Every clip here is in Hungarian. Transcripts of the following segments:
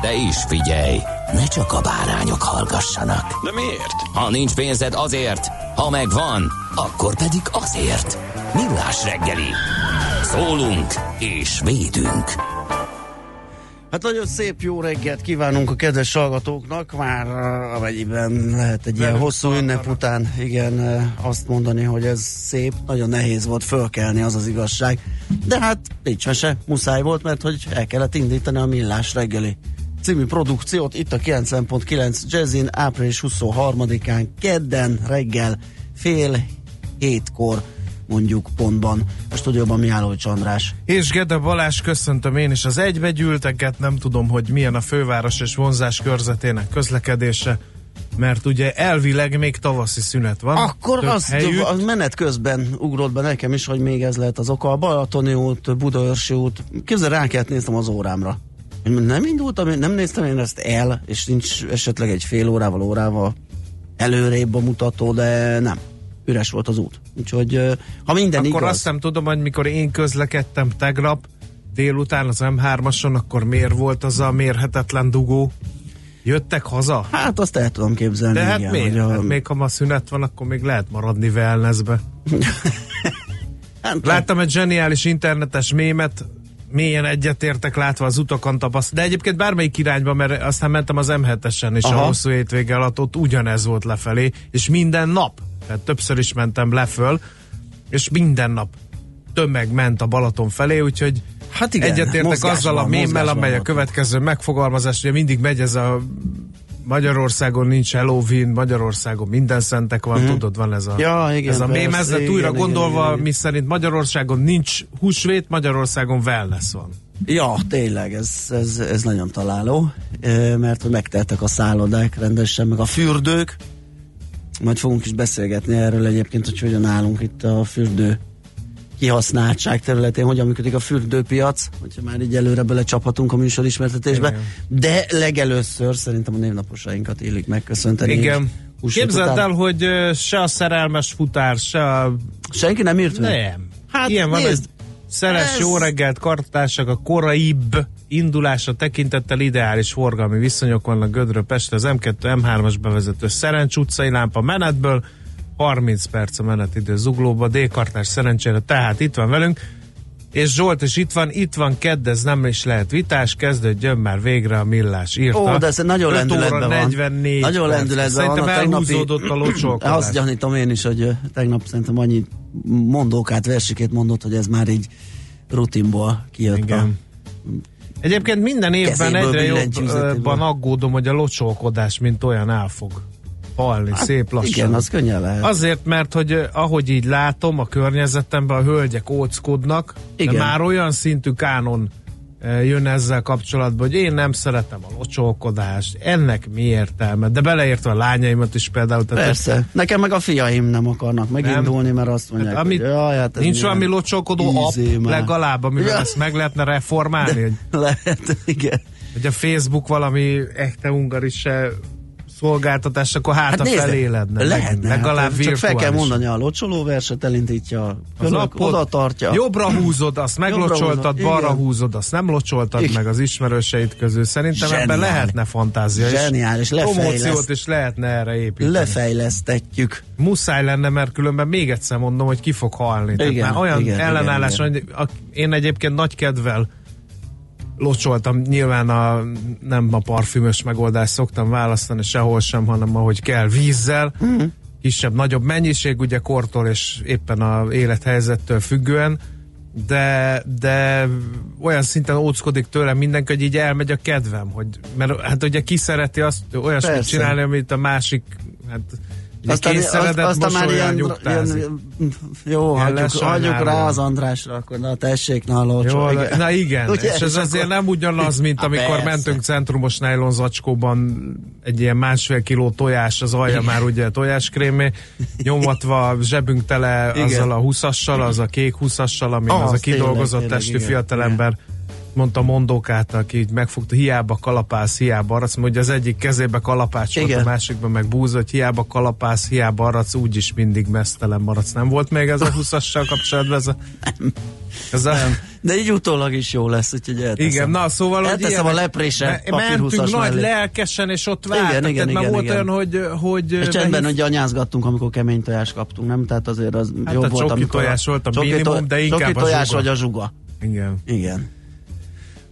De is figyelj, ne csak a bárányok hallgassanak. De miért? Ha nincs pénzed azért, ha megvan, akkor pedig azért. Millás reggeli. Szólunk és védünk. Hát nagyon szép jó reggelt kívánunk a kedves hallgatóknak, már uh, amennyiben lehet egy ilyen hosszú ünnep után, igen, uh, azt mondani, hogy ez szép, nagyon nehéz volt fölkelni, az az igazság. De hát nincs mese, muszáj volt, mert hogy el kellett indítani a Millás reggeli című produkciót itt a 9.9 Jazzin április 23-án kedden reggel fél hétkor mondjuk pontban a stúdióban Mihálovics András. És Gede Balázs, köszöntöm én is az egybegyűlteket, nem tudom, hogy milyen a főváros és vonzás körzetének közlekedése, mert ugye elvileg még tavaszi szünet van. Akkor az, a menet közben ugrott be nekem is, hogy még ez lehet az oka. A Balatoni út, Budaörsi út. Képzel, rá kellett néztem az órámra. Nem indultam, nem néztem én ezt el, és nincs esetleg egy fél órával, órával előrébb a mutató, de nem. Üres volt az út. Úgyhogy, ha minden Akkor igaz. azt nem tudom, hogy mikor én közlekedtem tegnap délután az M3-ason, akkor miért volt az a mérhetetlen dugó? Jöttek haza? Hát azt el tudom képzelni. De hát igen, hogy a- Hát még ha ma szünet van, akkor még lehet maradni wellnessbe. Hát, Láttam egy zseniális internetes mémet, mélyen egyetértek látva az utakon tapaszt. De egyébként bármelyik irányba, mert aztán mentem az M7-esen, és Aha. a hosszú hétvége alatt ott ugyanez volt lefelé, és minden nap, tehát többször is mentem leföl, és minden nap tömeg ment a Balaton felé, úgyhogy Hát igen, egyetértek azzal a mémmel, amely a következő megfogalmazás, ugye mindig megy ez a Magyarországon nincs Halloween, Magyarországon minden szentek van, uh-huh. tudod, van ez a. Ja, igen, ez a mém, ez lett újra igen, gondolva, igen, igen. mi szerint Magyarországon nincs húsvét, Magyarországon wellness van. Ja, tényleg, ez, ez, ez nagyon találó, mert hogy megteltek a szállodák rendesen, meg a fürdők. Majd fogunk is beszélgetni erről egyébként, hogy hogyan állunk itt a fürdő kihasználtság területén, hogyan működik a fürdőpiac, hogyha már így előre belecsaphatunk a műsor ismertetésbe. Igen. De legelőször szerintem a névnaposainkat illik megköszönteni. Igen. Képzeld után. el, hogy se a szerelmes futár, se a... Senki nem írt meg? Nem. Hát Ilyen van, nézd, hogy Szeres ez- jó reggelt, kartársak, a koraibb indulása tekintettel ideális forgalmi viszonyok vannak Gödről Pestre, az M2, M3-as bevezető Szerencs utcai lámpa menetből, 30 perc a menetidő zuglóba, D-kartás szerencsére, tehát itt van velünk, és Zsolt is itt van, itt van kedd, ez nem is lehet vitás, kezdődjön már végre a millás, írta. Ó, de ez nagyon 5 lendületben van. 44 Nagyon lendületben van. Szerintem A tegnapi- elhúzódott a locsolkodás. Azt gyanítom én is, hogy tegnap szerintem annyi mondókát, versikét mondott, hogy ez már így rutinból kijött. Igen. Egyébként minden évben Kezéből egyre jobban aggódom, hogy a locsolkodás, mint olyan el fog halni hát, szép lassan. Igen, az könnyen lehet. Azért, mert hogy ahogy így látom a környezetemben, a hölgyek óckodnak, de Igen. már olyan szintű kánon jön ezzel kapcsolatban, hogy én nem szeretem a locsolkodást, ennek mi értelme, de beleértve a lányaimat is például. Tehát Persze. Nekem meg a fiaim nem akarnak megindulni, mert azt mondják, Hát, amit, hogy jaj, hát ez nincs valami locsolkodó app már. legalább, amivel Ja. ezt meg lehetne reformálni, hogy Lehet, igen. hogy a Facebook valami echte ungaris se szolgáltatás, akkor hát, hát feléledne. Lehetne. Legalább hát, csak fel kell mondani a locsolóverset, elindítja, Az oda tartja. Jobbra húzod, azt meglocsoltad, balra igen. húzod, azt nem locsoltad Igen. meg az ismerőseid közül. Szerintem ebben Zseniális. lehetne fantázia. Zseniális, és promóciót is lehetne erre építeni. Lefejlesztetjük. Muszáj lenne, mert különben még egyszer mondom, hogy ki fog halni. Tehát Igen, már olyan igen, ellenállás, igen, hogy a- én egyébként nagy kedvel locsoltam, nyilván a, nem a parfümös megoldást szoktam választani sehol sem, hanem ahogy kell vízzel, mm. kisebb, nagyobb mennyiség, ugye kortól és éppen a élethelyzettől függően, de, de olyan szinten óckodik tőlem mindenki, hogy így elmegy a kedvem, hogy, mert hát ugye ki szereti azt olyasmit csinálni, amit a másik hát aztán, azt, aztán már ilyen, ilyen, jó, hagyjuk, hagyjuk rá az Andrásra, akkor na tessék, na lócsó. Jó, igen. Na igen, Ugye, és ez azért nem ugyanaz, mint amikor persze. mentünk centrumos nylon zacskóban egy ilyen másfél kiló tojás, az alja már ugye tojáskrémé, nyomatva zsebünk tele igen. azzal a húszassal, az a kék húszassal, ami ah, az a kidolgozott tényleg, testű igen, fiatalember. Mondta mondókát, aki így megfogta, hiába kalapász, hiába arac, hogy az egyik kezébe kalapács volt, a másikban meg búz, hogy hiába kalapász, hiába arac, úgyis mindig mesztelen maradsz. Nem volt még ez a 20-assal kapcsolatban? Ez a, ez a... Nem. De így utólag is jó lesz, úgyhogy elteszem. Igen, na szóval... Elteszem a leprése Mentünk nagy mellé. lelkesen, és ott vártak. Igen, igen, igen, volt igen. olyan, hogy... hogy és csendben hogy anyázgattunk, amikor kemény tojás kaptunk, nem? Tehát azért az hát jó volt, amikor... tojás volt a minimum, de inkább a tojás vagy a zsuga. Igen. Igen.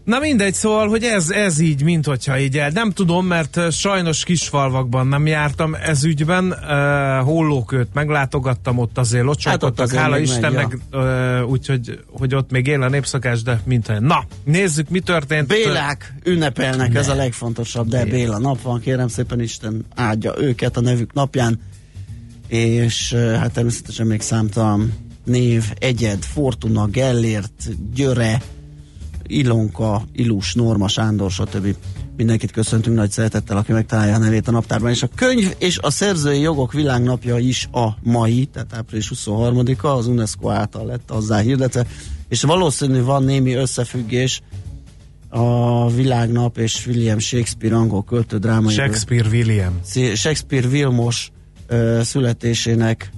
Na mindegy, szóval, hogy ez, ez így, mint hogyha így el. Nem tudom, mert sajnos kisfalvakban nem jártam ez ügyben. Uh, hollókőt meglátogattam, ott azért locsolkodtak, hát hála Istennek, ja. uh, úgyhogy hogy ott még él a népszakás, de mint Na, nézzük, mi történt. Bélák ünnepelnek, ne. ez a legfontosabb, de Béla nap van, kérem szépen Isten áldja őket a nevük napján, és uh, hát természetesen még számtalan név, egyed, Fortuna, Gellért, Györe, Ilonka, Ilus, Norma, Sándor, stb. Mindenkit köszöntünk nagy szeretettel, aki megtalálja a nevét a naptárban. És a könyv és a szerzői jogok világnapja is a mai, tehát április 23-a, az UNESCO által lett azzá hirdetve, és valószínű van némi összefüggés a világnap és William Shakespeare angol költő drámai. Shakespeare William. Shakespeare Vilmos ö, születésének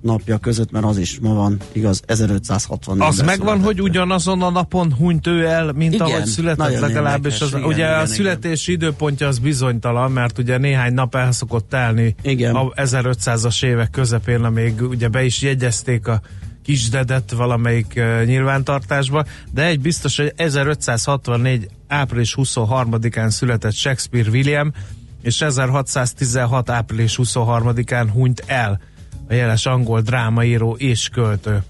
napja között, mert az is ma van, igaz, 1560 Az megvan, hogy ugyanazon a napon hunyt ő el, mint igen, ahogy született legalábbis. Az, igen, ugye igen, a születési igen. időpontja az bizonytalan, mert ugye néhány nap el szokott telni igen. a 1500-as évek közepén, amíg ugye be is jegyezték a kisdedet valamelyik uh, nyilvántartásba, de egy biztos, hogy 1564 április 23-án született Shakespeare William, és 1616 április 23-án hunyt el a jeles angol drámaíró és költő.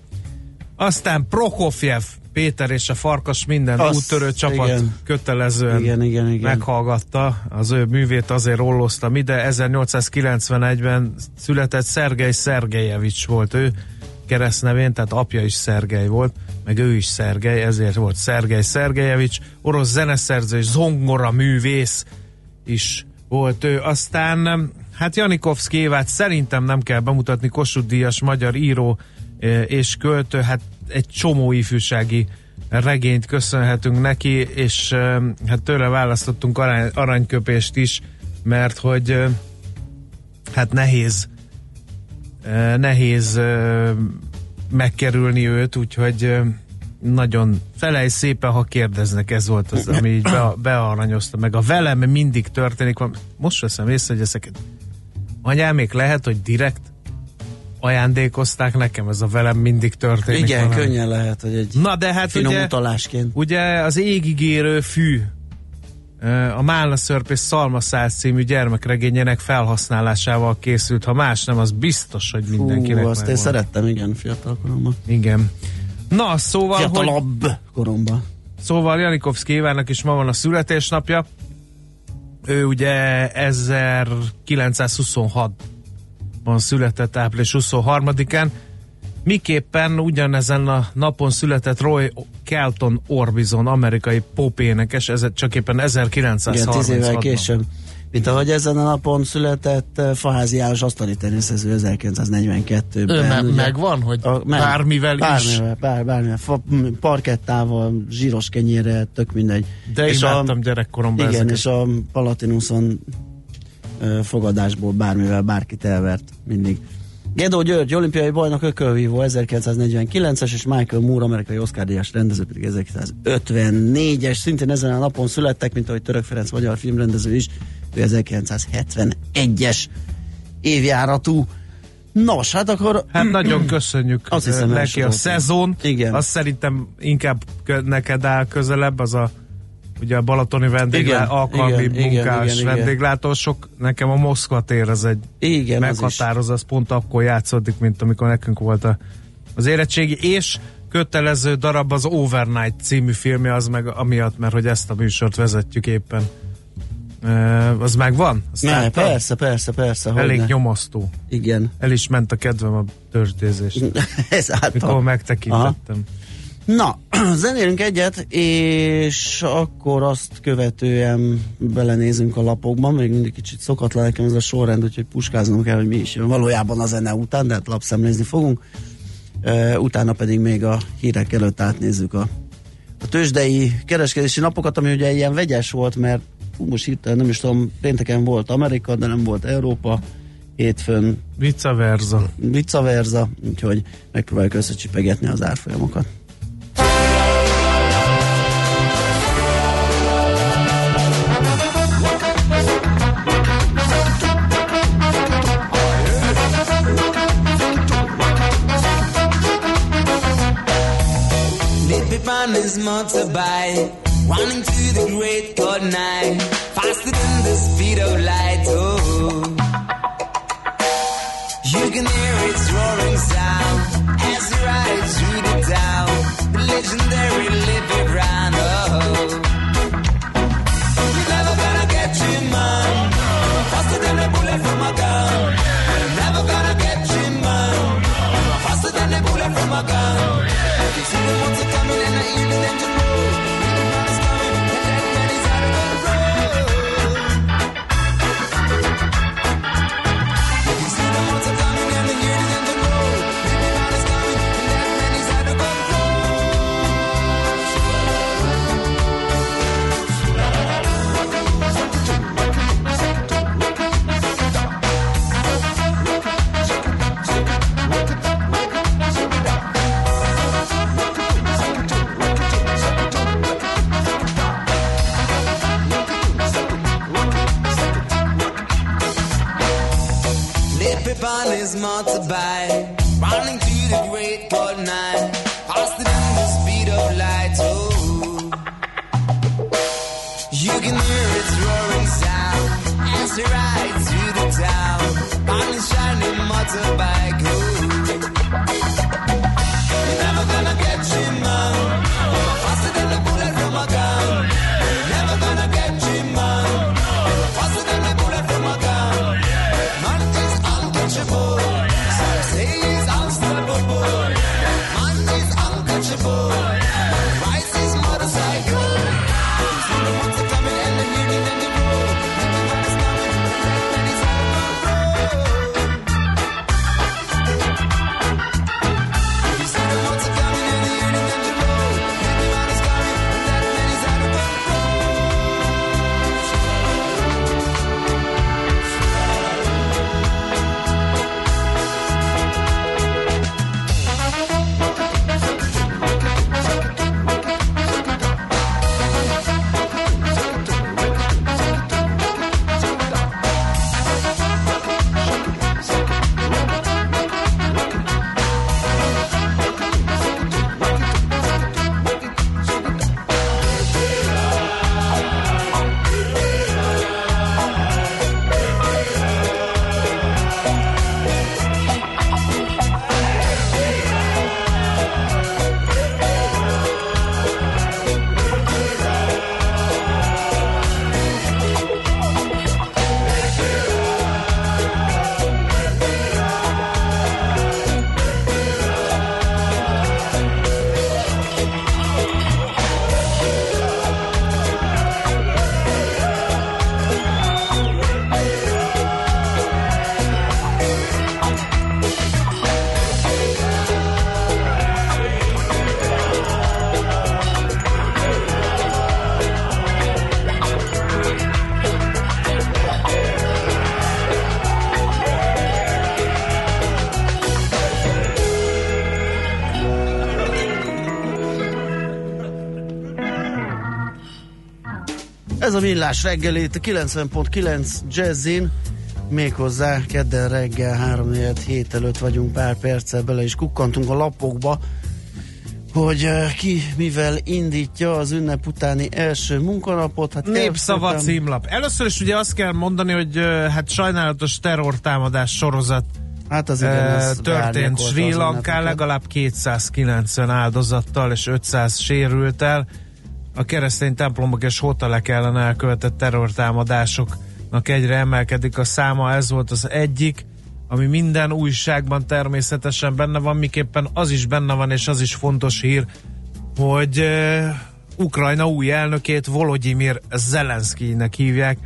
Aztán Prokofjev Péter és a Farkas minden Azt, úttörő csapat igen. kötelezően igen, igen, igen. meghallgatta. Az ő művét azért rolloztam ide. 1891-ben született Szergej Szergejevics volt ő keresztnevén, tehát apja is Szergej volt, meg ő is Szergej, ezért volt Szergej Szergejevics, orosz zeneszerző és zongora művész is volt ő. Aztán Hát Janikovszki Évát szerintem nem kell bemutatni, Kossuth Díjas magyar író e, és költő, hát egy csomó ifjúsági regényt köszönhetünk neki, és e, hát tőle választottunk arany, aranyköpést is, mert hogy e, hát nehéz nehéz megkerülni őt, úgyhogy nagyon felej szépen, ha kérdeznek, ez volt az, ami így be, bearanyozta, meg a velem mindig történik, most veszem észre, hogy ezeket Anyámék lehet, hogy direkt ajándékozták nekem, ez a velem mindig történik. Igen, valami. könnyen lehet, hogy egy Na, de hát finom ugye, utalásként. Ugye az égigérő fű a Málna Szörp és Szalmaszál című gyermekregényének felhasználásával készült. Ha más nem, az biztos, hogy mindenkinek Fú, azt én szerettem, igen, fiatal koromban. Igen. Na, szóval, Fiatalabb hogy... koromban. Szóval Janikovszki Évának is ma van a születésnapja. Ő ugye 1926-ban született április 23-án, miképpen ugyanezen a napon született Roy Kelton Orbison, amerikai popénekes, ez csak éppen 1936-ban. Igen, 10 évvel később. Mint ahogy ezen a napon született uh, Faházi János asztali teniszező 1942-ben. Ő me- megvan, hogy a, meg, bármivel, bármivel is? Bár, bármivel, fa, parkettával, zsíros kenyére, tök mindegy. De és imádtam a, gyerekkoromban Igen, ezeket. és a Palatinuson fogadásból bármivel bárkit elvert mindig. Gedó György, olimpiai bajnok ökölvívó 1949-es, és Michael Moore, amerikai Oscar díjas rendező pedig 1954-es. Szintén ezen a napon születtek, mint ahogy Török Ferenc magyar filmrendező is, 1971-es évjáratú. Nos, hát akkor... Hát nagyon köszönjük azt hiszem, neki a szezon. Igen. Azt szerintem inkább neked áll közelebb, az a ugye a balatoni vendéglá, alkalmi igen, munkás igen, igen. vendéglátósok, nekem a Moszkva tér az egy Igen, az is. meghatározó, az pont akkor játszódik, mint amikor nekünk volt a, az érettségi, és kötelező darab az Overnight című filmje, az meg amiatt, mert hogy ezt a műsort vezetjük éppen. Az meg van? Azt Ne, persze, persze, persze. Elég hogyne. nyomasztó. Igen. El is ment a kedvem a törzsdézést, Ez mikor által. megtekintettem. Na, zenélünk egyet, és akkor azt követően belenézünk a lapokban, még mindig kicsit szokatlan nekem ez a sorrend, úgyhogy puskáznom kell, hogy mi is jön valójában a zene után, de hát lapszemlézni fogunk. Utána pedig még a hírek előtt átnézzük a, a tőzsdei kereskedési napokat, ami ugye ilyen vegyes volt, mert hú, most hirtelen nem is tudom, pénteken volt Amerika, de nem volt Európa, hétfőn Vice versa. vice versa, úgyhogy megpróbáljuk összecsipegetni az árfolyamokat. Lit on his motorbike, running through the great cold night, faster than the speed of light. Oh, you can hear its roaring sound as it rides through the town. The legendary Lippy Brown. Oh, you're never gonna get you, man. Faster than a bullet from a gun. You're never gonna get you, man. Faster than a bullet from a gun. You see the motor coming and I hear the engine his motorbike, running through the great cold night, faster than the speed of light. Oh, you can hear its roaring sound as it rides through the town on his shiny motorbike. Oh. A millás reggeli, itt a 90.9 Jazzin, méghozzá kedden reggel 3 hét előtt vagyunk pár perccel bele is kukkantunk a lapokba, hogy uh, ki mivel indítja az ünnep utáni első munkanapot. Hát Népszava szépen- címlap. Először is ugye azt kell mondani, hogy ö, hát sajnálatos terrortámadás sorozat Hát az igen, ö, az történt Sri Lankán, legalább 290 áldozattal és 500 sérültel. A keresztény templomok és hotelek ellen elkövetett terrortámadásoknak egyre emelkedik a száma, ez volt az egyik, ami minden újságban természetesen benne van, miképpen az is benne van, és az is fontos hír, hogy uh, Ukrajna új elnökét Volodymyr Zelenszkijnek hívják,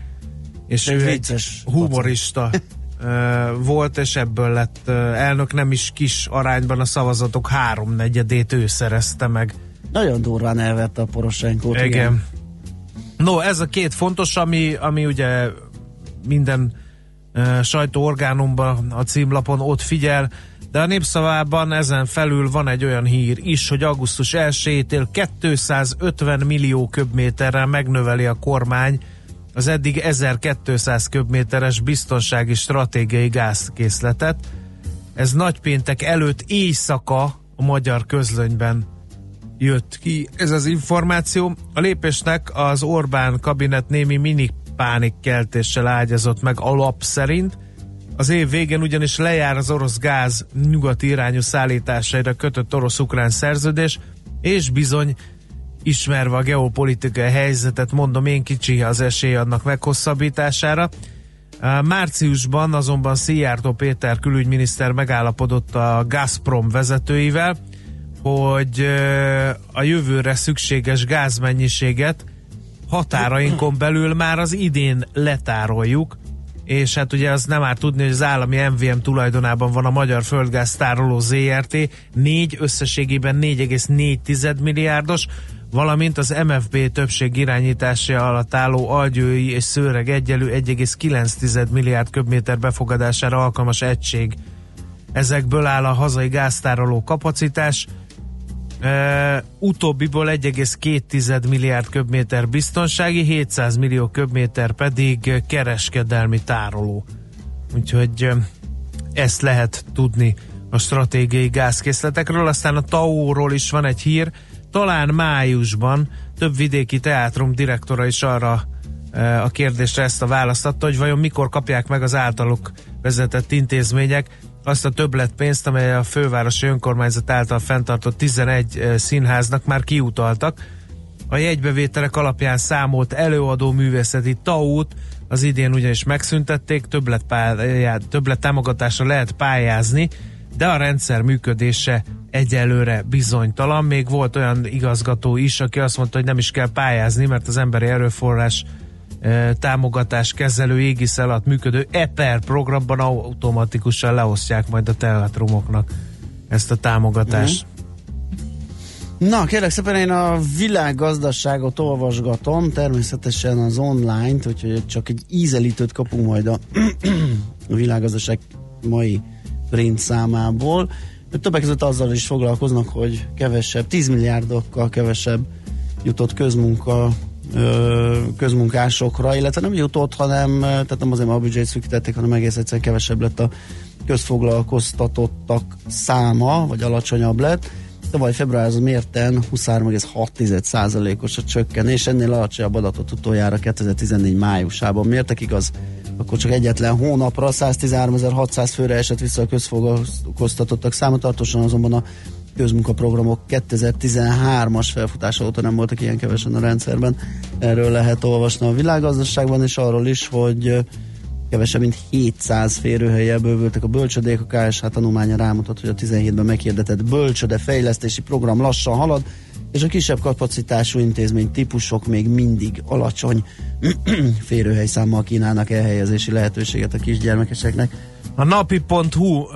és ő egy humorista volt, és ebből lett elnök, nem is kis arányban a szavazatok háromnegyedét ő szerezte meg. Nagyon durván elvette a Poroshenkót. Igen. No, ez a két fontos, ami, ami ugye minden uh, sajtóorgánumban a címlapon ott figyel, de a népszavában ezen felül van egy olyan hír is, hogy augusztus 1-től 250 millió köbméterrel megnöveli a kormány az eddig 1200 köbméteres biztonsági stratégiai gázkészletet. Ez nagypéntek előtt éjszaka a magyar közlönyben jött ki ez az információ. A lépésnek az Orbán kabinet némi mini pánikkeltéssel ágyazott meg alap szerint. Az év végén ugyanis lejár az orosz gáz nyugati irányú szállításaira kötött orosz-ukrán szerződés, és bizony ismerve a geopolitikai helyzetet, mondom én kicsi az esély annak meghosszabbítására. Márciusban azonban Szijjártó Péter külügyminiszter megállapodott a Gazprom vezetőivel, hogy a jövőre szükséges gázmennyiséget határainkon belül már az idén letároljuk, és hát ugye az nem árt tudni, hogy az állami MVM tulajdonában van a Magyar Földgáz Tároló ZRT, négy összességében 4,4 milliárdos, valamint az MFB többség irányítása alatt álló algyői és szőreg egyelő 1,9 milliárd köbméter befogadására alkalmas egység. Ezekből áll a hazai gáztároló kapacitás, Uh, utóbbiból 1,2 milliárd köbméter biztonsági, 700 millió köbméter pedig kereskedelmi tároló. Úgyhogy uh, ezt lehet tudni a stratégiai gázkészletekről. Aztán a TAO-ról is van egy hír. Talán májusban több vidéki teátrum direktora is arra a kérdésre ezt a választ adta, hogy vajon mikor kapják meg az általuk vezetett intézmények azt a többletpénzt, amely a fővárosi önkormányzat által fenntartott 11 eh, színháznak már kiutaltak. A jegybevételek alapján számolt előadó művészeti TAU-t az idén ugyanis megszüntették, többlet, pályát, többlet támogatásra lehet pályázni, de a rendszer működése egyelőre bizonytalan. Még volt olyan igazgató is, aki azt mondta, hogy nem is kell pályázni, mert az emberi erőforrás támogatás kezelő égisz alatt működő EPER programban automatikusan leosztják majd a teatrumoknak ezt a támogatást. Na, kérlek szépen én a világgazdaságot olvasgatom, természetesen az online-t, úgyhogy csak egy ízelítőt kapunk majd a, a világgazdaság mai print számából. Többek között azzal is foglalkoznak, hogy kevesebb, 10 milliárdokkal kevesebb jutott közmunka közmunkásokra, illetve nem jutott, hanem, tehát nem azért, mert a büdzsét szűkítették, hanem egész egyszerűen kevesebb lett a közfoglalkoztatottak száma, vagy alacsonyabb lett. Tavaly februárhoz mérten 23,6%-os a csökkenés, ennél alacsonyabb adatot utoljára 2014 májusában mértek, igaz? Akkor csak egyetlen hónapra 113.600 főre esett vissza a közfoglalkoztatottak száma, tartósan azonban a közmunkaprogramok 2013-as felfutása óta nem voltak ilyen kevesen a rendszerben. Erről lehet olvasni a világgazdaságban, és arról is, hogy kevesebb mint 700 férőhelyel bővültek a bölcsödék. A KSH tanulmánya rámutat, hogy a 17-ben meghirdetett bölcsöde fejlesztési program lassan halad, és a kisebb kapacitású intézmény típusok még mindig alacsony férőhely számmal kínálnak elhelyezési lehetőséget a kisgyermekeseknek. A napi.hu uh,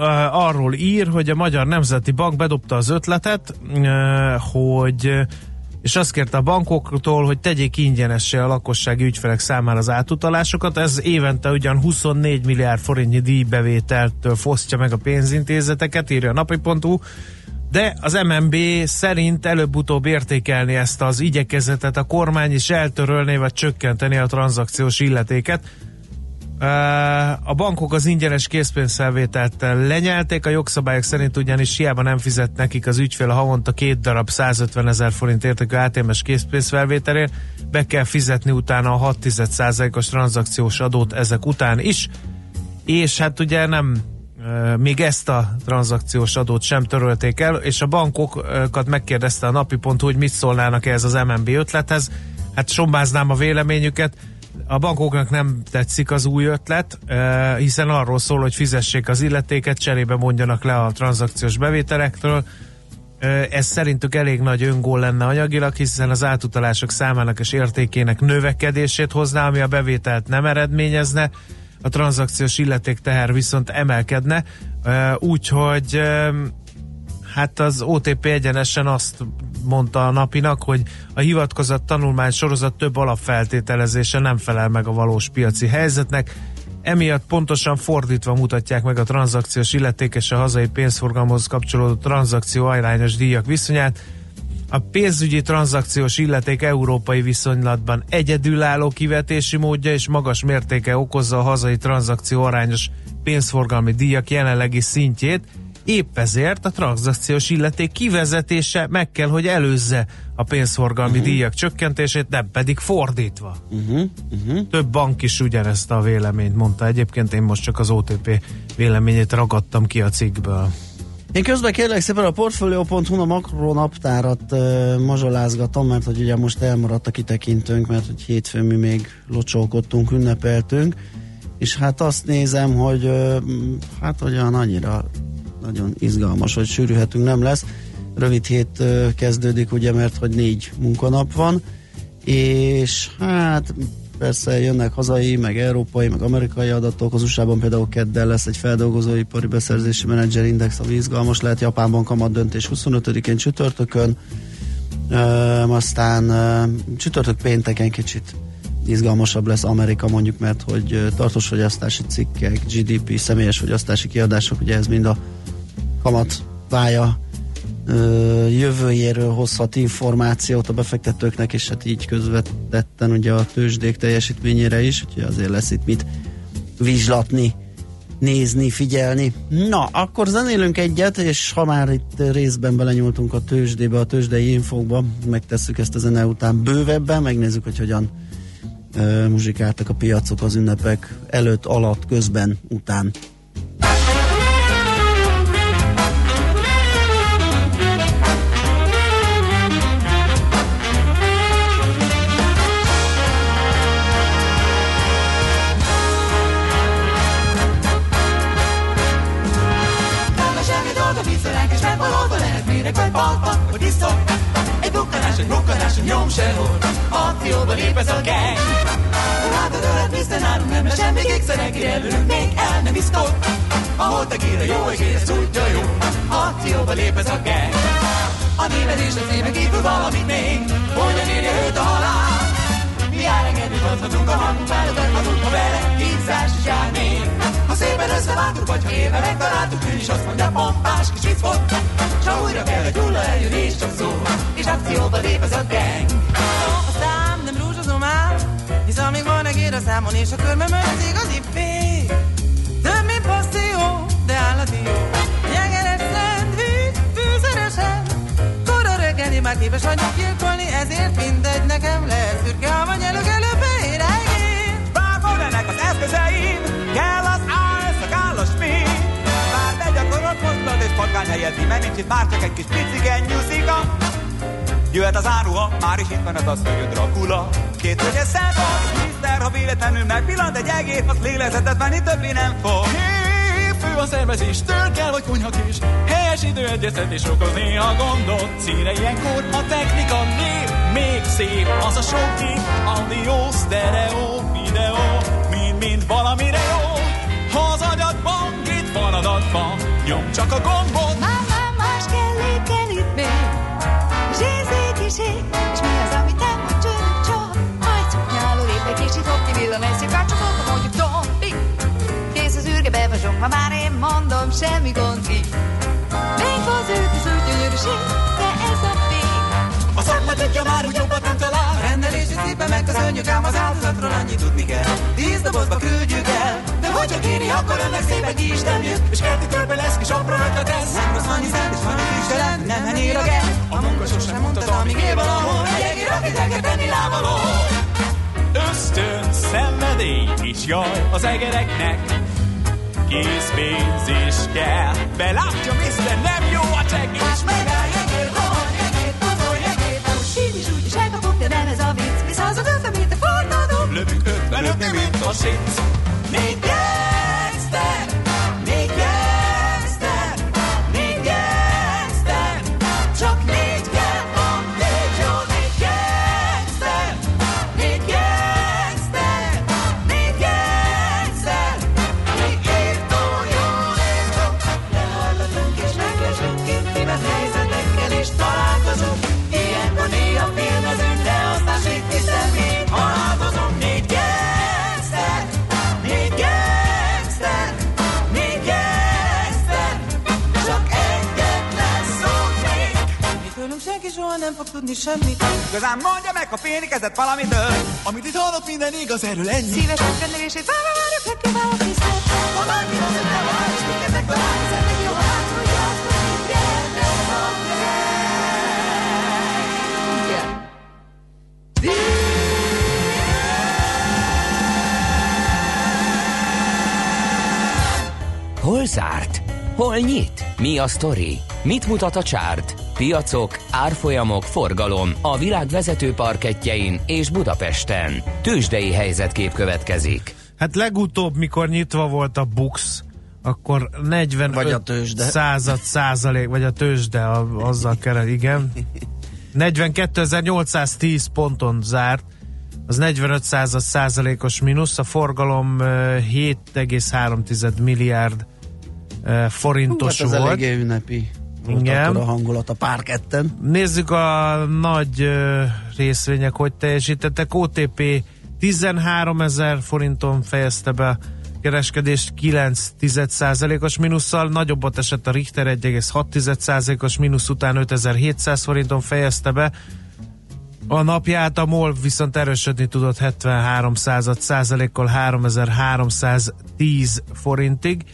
arról ír, hogy a Magyar Nemzeti Bank bedobta az ötletet, uh, hogy és azt kérte a bankoktól, hogy tegyék ingyenessé a lakossági ügyfelek számára az átutalásokat. Ez évente ugyan 24 milliárd forintnyi díjbevételtől fosztja meg a pénzintézeteket, írja a napi.hu, de az MNB szerint előbb-utóbb értékelni ezt az igyekezetet a kormány is eltörölné vagy csökkenteni a tranzakciós illetéket. A bankok az ingyenes készpénzfelvételt lenyelték, a jogszabályok szerint ugyanis hiába nem fizet nekik az ügyfél a havonta két darab 150 ezer forint értékű ATM-es készpénzfelvételért, be kell fizetni utána a 6%-os tranzakciós adót ezek után is, és hát ugye nem még ezt a tranzakciós adót sem törölték el, és a bankokat megkérdezte a napi pont, hogy mit szólnának ehhez az MNB ötlethez. Hát sombáznám a véleményüket, a bankoknak nem tetszik az új ötlet, hiszen arról szól, hogy fizessék az illetéket, cserébe mondjanak le a tranzakciós bevételektől. Ez szerintük elég nagy öngól lenne anyagilag, hiszen az átutalások számának és értékének növekedését hozná, ami a bevételt nem eredményezne, a tranzakciós illeték teher viszont emelkedne, úgyhogy hát az OTP egyenesen azt mondta a napinak, hogy a hivatkozat tanulmány sorozat több alapfeltételezése nem felel meg a valós piaci helyzetnek, emiatt pontosan fordítva mutatják meg a tranzakciós illetékes a hazai pénzforgalomhoz kapcsolódó tranzakció ajrányos díjak viszonyát. A pénzügyi tranzakciós illeték európai viszonylatban egyedülálló kivetési módja és magas mértéke okozza a hazai tranzakció arányos pénzforgalmi díjak jelenlegi szintjét, Épp ezért a tranzakciós illeték kivezetése meg kell, hogy előzze a pénzforgalmi uh-huh. díjak csökkentését, nem pedig fordítva. Uh-huh. Uh-huh. Több bank is ugyanezt a véleményt mondta. Egyébként én most csak az OTP véleményét ragadtam ki a cikkből. Én közben kérlek szépen a Portfolio.hu a makronaptárat uh, mazsolázgatom, mert hogy ugye most elmaradt a kitekintőnk, mert hogy hétfőn mi még locsolkodtunk, ünnepeltünk, és hát azt nézem, hogy uh, hát olyan annyira nagyon izgalmas, hogy sűrűhetünk nem lesz. Rövid hét kezdődik, ugye, mert hogy négy munkanap van, és hát persze jönnek hazai, meg európai, meg amerikai adatok. Az USA-ban például kedden lesz egy feldolgozóipari beszerzési menedzserindex, ami izgalmas lehet. Japánban kamat döntés 25-én csütörtökön, uh, aztán uh, csütörtök pénteken kicsit izgalmasabb lesz Amerika mondjuk, mert hogy tartós fogyasztási cikkek, GDP, személyes fogyasztási kiadások, ugye ez mind a kamat vája jövőjéről hozhat információt a befektetőknek, és hát így közvetetten ugye a tőzsdék teljesítményére is, úgyhogy azért lesz itt mit vizslatni, nézni, figyelni. Na, akkor zenélünk egyet, és ha már itt részben belenyúltunk a tőzsdébe, a tőzsdei infókba, megtesszük ezt a zene után bővebben, megnézzük, hogy hogyan uh, muzsikáltak a piacok az ünnepek előtt, alatt, közben, után. Nyom sehol, akcióba lép ez a gang. Látod ölet, Mr. Nálunk nem semmi kékszer, kirelülünk még el nem isztott. Ahol tequila jó egész, tudja jó, akcióba lép ez a gang. A néved és a címe kívül valamit még, hogyan érje őt a halál. Mi elengedni adhatunk a hangunk, válogathatunk, ha vele kínzás is jár még. Szépen összeváltuk, vagy ha éve megtaláltuk, ő is azt mondja, pompás kis vicc volt. Ha újra kell, hogy hulla eljön, és csak szó, és akcióba lép ez a gang. A szám nem rúzsozom ám, hisz amíg van egér a számon, és a körmöm az igazi fény. Több, mint passzió, de állati jó. Jegeres szendvics, fűszeresen. Kora reggeli, már képes vagyok gyilkolni, ezért mindegy nekem lesz. Szürke, ha vagy előbb, előbb éregén. Bárhol ennek az eszközein, patkány helyezi, mert nincs itt már csak egy kis picigen nyuszika. Jöhet az áruha, már is itt van az hogy Dracula. Két hölgyes szempont, Mr. ha véletlenül megpillant egy egész, az lélegzetet venni többé nem fog. Fő a szervezés, től kell, hogy kunyha kis Helyes időegyeztetés okoz néha gondot Színe ilyenkor a technika nép Még szép az a sok kép Audio, stereo, videó Mind-mind valamire jó Ha az agyadban itt van adatban Nyom csak a gombot. Már, már más kell, kell itt még. Zsézék is ég, és mi az, amit nem mond csörök csak Hajtjuk nyáló lép egy kicsit hopp ki villan egy szép kácsot, mondjuk Tompi Kész az űrge, bevazsunk, ha már én mondom, semmi gond ki. Még az őt az úgy gyönyörűség, de ez a fény. A szakma tudja már, hogy jobbat nem talál. A rendelési szépen megköszönjük, ám az áldozatról annyit tudni kell. Tíz dobozba küldjük el, akkor önnek szépen ki is temjük, és kerti körbe lesz kis apró ötletesz. Nem rossz annyi szent és van is jelent, nem henyér a gel. A munka sosem mondta, amíg él valahol, egy egér, akit el kell tenni lábaló. Ösztön, szenvedély és jaj az egereknek. Kész pénz is kell, belátja, Mr. nem jó a csekk, és megáll Jegér, rohan, jegér, tozol, jegér, most így is úgy is elkapok, de nem ez a vicc. Visz hazadöntve, mint a fordadó. Lövünk ötven, ötven, mint a sic. Négy fog tudni semmit. Igazán mondja meg, ha félikezett valamitől. Amit itt hallok, minden igaz, erről ennyi. Szíves megrendelését várva várjuk, megpróbálok tisztelt. Ha bármi az ötlen van, és minket megtalál, Szeretnék jó hát, hogy azt, hogy rendre van Hol zárt? Hol nyit? Mi a sztori? Mit mutat a csárt? Piacok, árfolyamok, forgalom a világ vezető parketjein és Budapesten. Tősdei helyzetkép következik. Hát legutóbb, mikor nyitva volt a Bux, akkor 45 Vagy a tőzsde. század százalék, vagy a tőzsde, a, azzal kell, igen. 42.810 ponton zárt, az 45 század százalékos mínusz, a forgalom eh, 7,3 milliárd forintos hát ez volt. eléggé ünnepi. Volt Igen. akkor a hangulat a párketten. Nézzük a nagy részvények, hogy teljesítettek. OTP 13 ezer forinton fejezte be kereskedést 9 os mínusszal, nagyobbat esett a Richter 1,6% os mínusz után 5700 forinton fejezte be. A napját a MOL viszont erősödni tudott 73 század százalékkal 3310 forintig.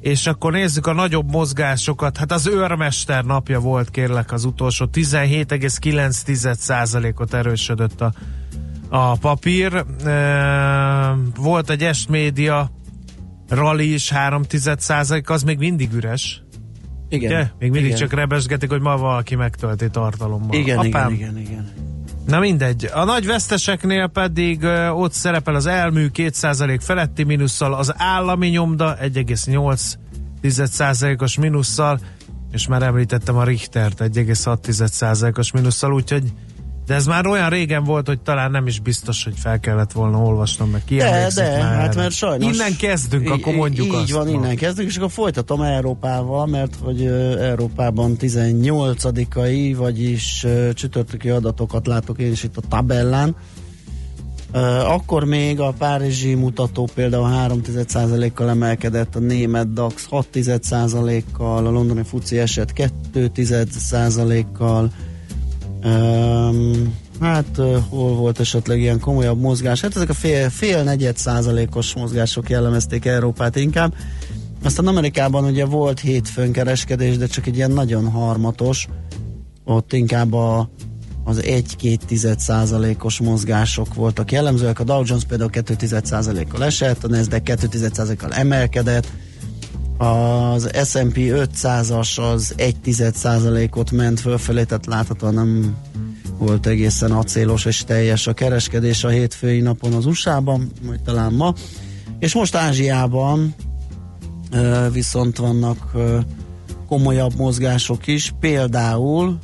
És akkor nézzük a nagyobb mozgásokat. Hát az őrmester napja volt, kérlek, az utolsó. 17,9%-ot erősödött a, a papír. Volt egy est média rally is 3 az még mindig üres. Igen. Ugye? Még mindig igen. csak rebesgetik, hogy ma valaki megtölti tartalommal. Igen, Apám, igen, igen, igen. Na mindegy. A nagy veszteseknél pedig ö, ott szerepel az elmű 2% feletti mínusszal, az állami nyomda 1,8%-os mínusszal, és már említettem a Richtert 1,6%-os mínusszal, úgyhogy de ez már olyan régen volt, hogy talán nem is biztos, hogy fel kellett volna olvasnom, meg ki De, de, már hát erre. mert sajnos... Innen kezdünk, akkor mondjuk így azt. van, ma. innen kezdünk, és akkor folytatom Európával, mert hogy Európában 18-ai, vagyis csütörtöki adatokat látok én is itt a tabellán. Akkor még a párizsi mutató például 3,1%-kal emelkedett, a német DAX 6,1%-kal, a londoni FUCI esett 2,1%-kal, Um, hát uh, hol volt esetleg ilyen komolyabb mozgás? Hát ezek a fél, fél negyed százalékos mozgások jellemezték Európát inkább. Aztán Amerikában ugye volt hétfőn kereskedés, de csak egy ilyen nagyon harmatos, ott inkább a, az 1-2 százalékos mozgások voltak jellemzőek. A Dow Jones például 2 százalékkal esett, a Nasdaq 2 százalékkal emelkedett, az S&P 500-as az 1 százalékot ment fölfelé, tehát láthatóan nem volt egészen acélos és teljes a kereskedés a hétfői napon az USA-ban, vagy talán ma. És most Ázsiában viszont vannak komolyabb mozgások is, például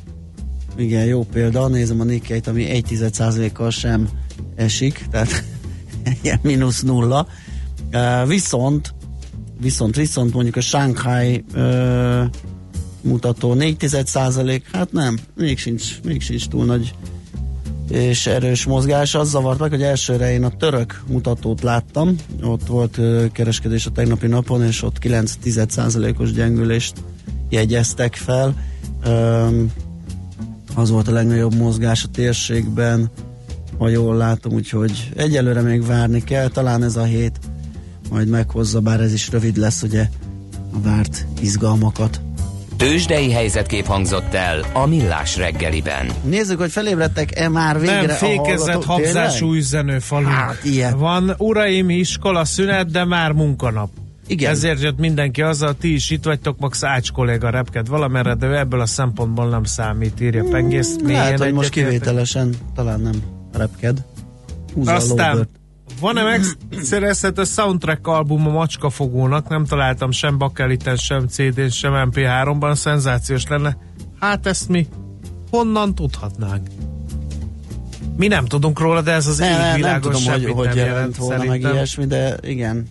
igen, jó példa, nézem a Nikkei-t, ami 1% kal sem esik, tehát ilyen mínusz nulla. Viszont viszont viszont mondjuk a Shanghai ö, mutató 4 százalék, hát nem, még sincs, még sincs túl nagy és erős mozgás. Az zavart meg, hogy elsőre én a török mutatót láttam, ott volt ö, kereskedés a tegnapi napon, és ott 9 százalékos gyengülést jegyeztek fel. Ö, az volt a legnagyobb mozgás a térségben, ha jól látom, úgyhogy egyelőre még várni kell, talán ez a hét majd meghozza, bár ez is rövid lesz, ugye a várt izgalmakat. Tőzsdei helyzetkép hangzott el a Millás reggeliben. Nézzük, hogy felébredtek-e már végre Nem, fékezett habzású üzenőfalunk. Hát, ilyen. Van uraim iskola szünet, de már munkanap. Igen. Ezért jött mindenki azzal, ti is itt vagytok, max Ács kolléga repked valamerre, de ő ebből a szempontból nem számít, írja Pengész. Lehet, Mélyen hogy most kivételesen talán nem repked. Húzza a Aztán. Van-e megszerezhető soundtrack album a Macskafogónak? Nem találtam sem bakeliten, sem CD-n, sem MP3-ban. Szenzációs lenne. Hát ezt mi honnan tudhatnánk? Mi nem tudunk róla, de ez az Ne, ne, nem tudom, hogy, hogy jelent jelent volna meg szerintem. ilyesmi, de igen,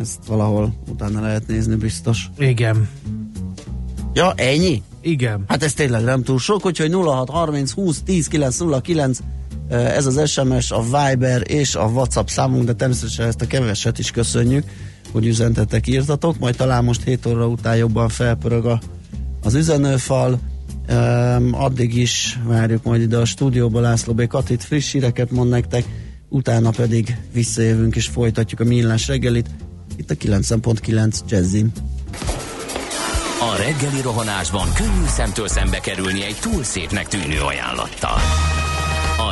ezt valahol utána lehet nézni biztos. Igen. Ja, ennyi? Igen. Hát ez tényleg nem túl sok, úgyhogy 0630 20 10 909 eh, ez az SMS, a Viber és a WhatsApp számunk, de természetesen ezt a keveset is köszönjük, hogy üzentetek, írtatok, majd talán most 7 óra után jobban felpörög a, az üzenőfal, um, addig is várjuk majd ide a stúdióba László B. Katit, friss híreket mond nektek, utána pedig visszajövünk és folytatjuk a millás reggelit, itt a 9.9 Jazzin. A reggeli rohanásban könnyű szemtől szembe kerülni egy túl szépnek tűnő ajánlattal.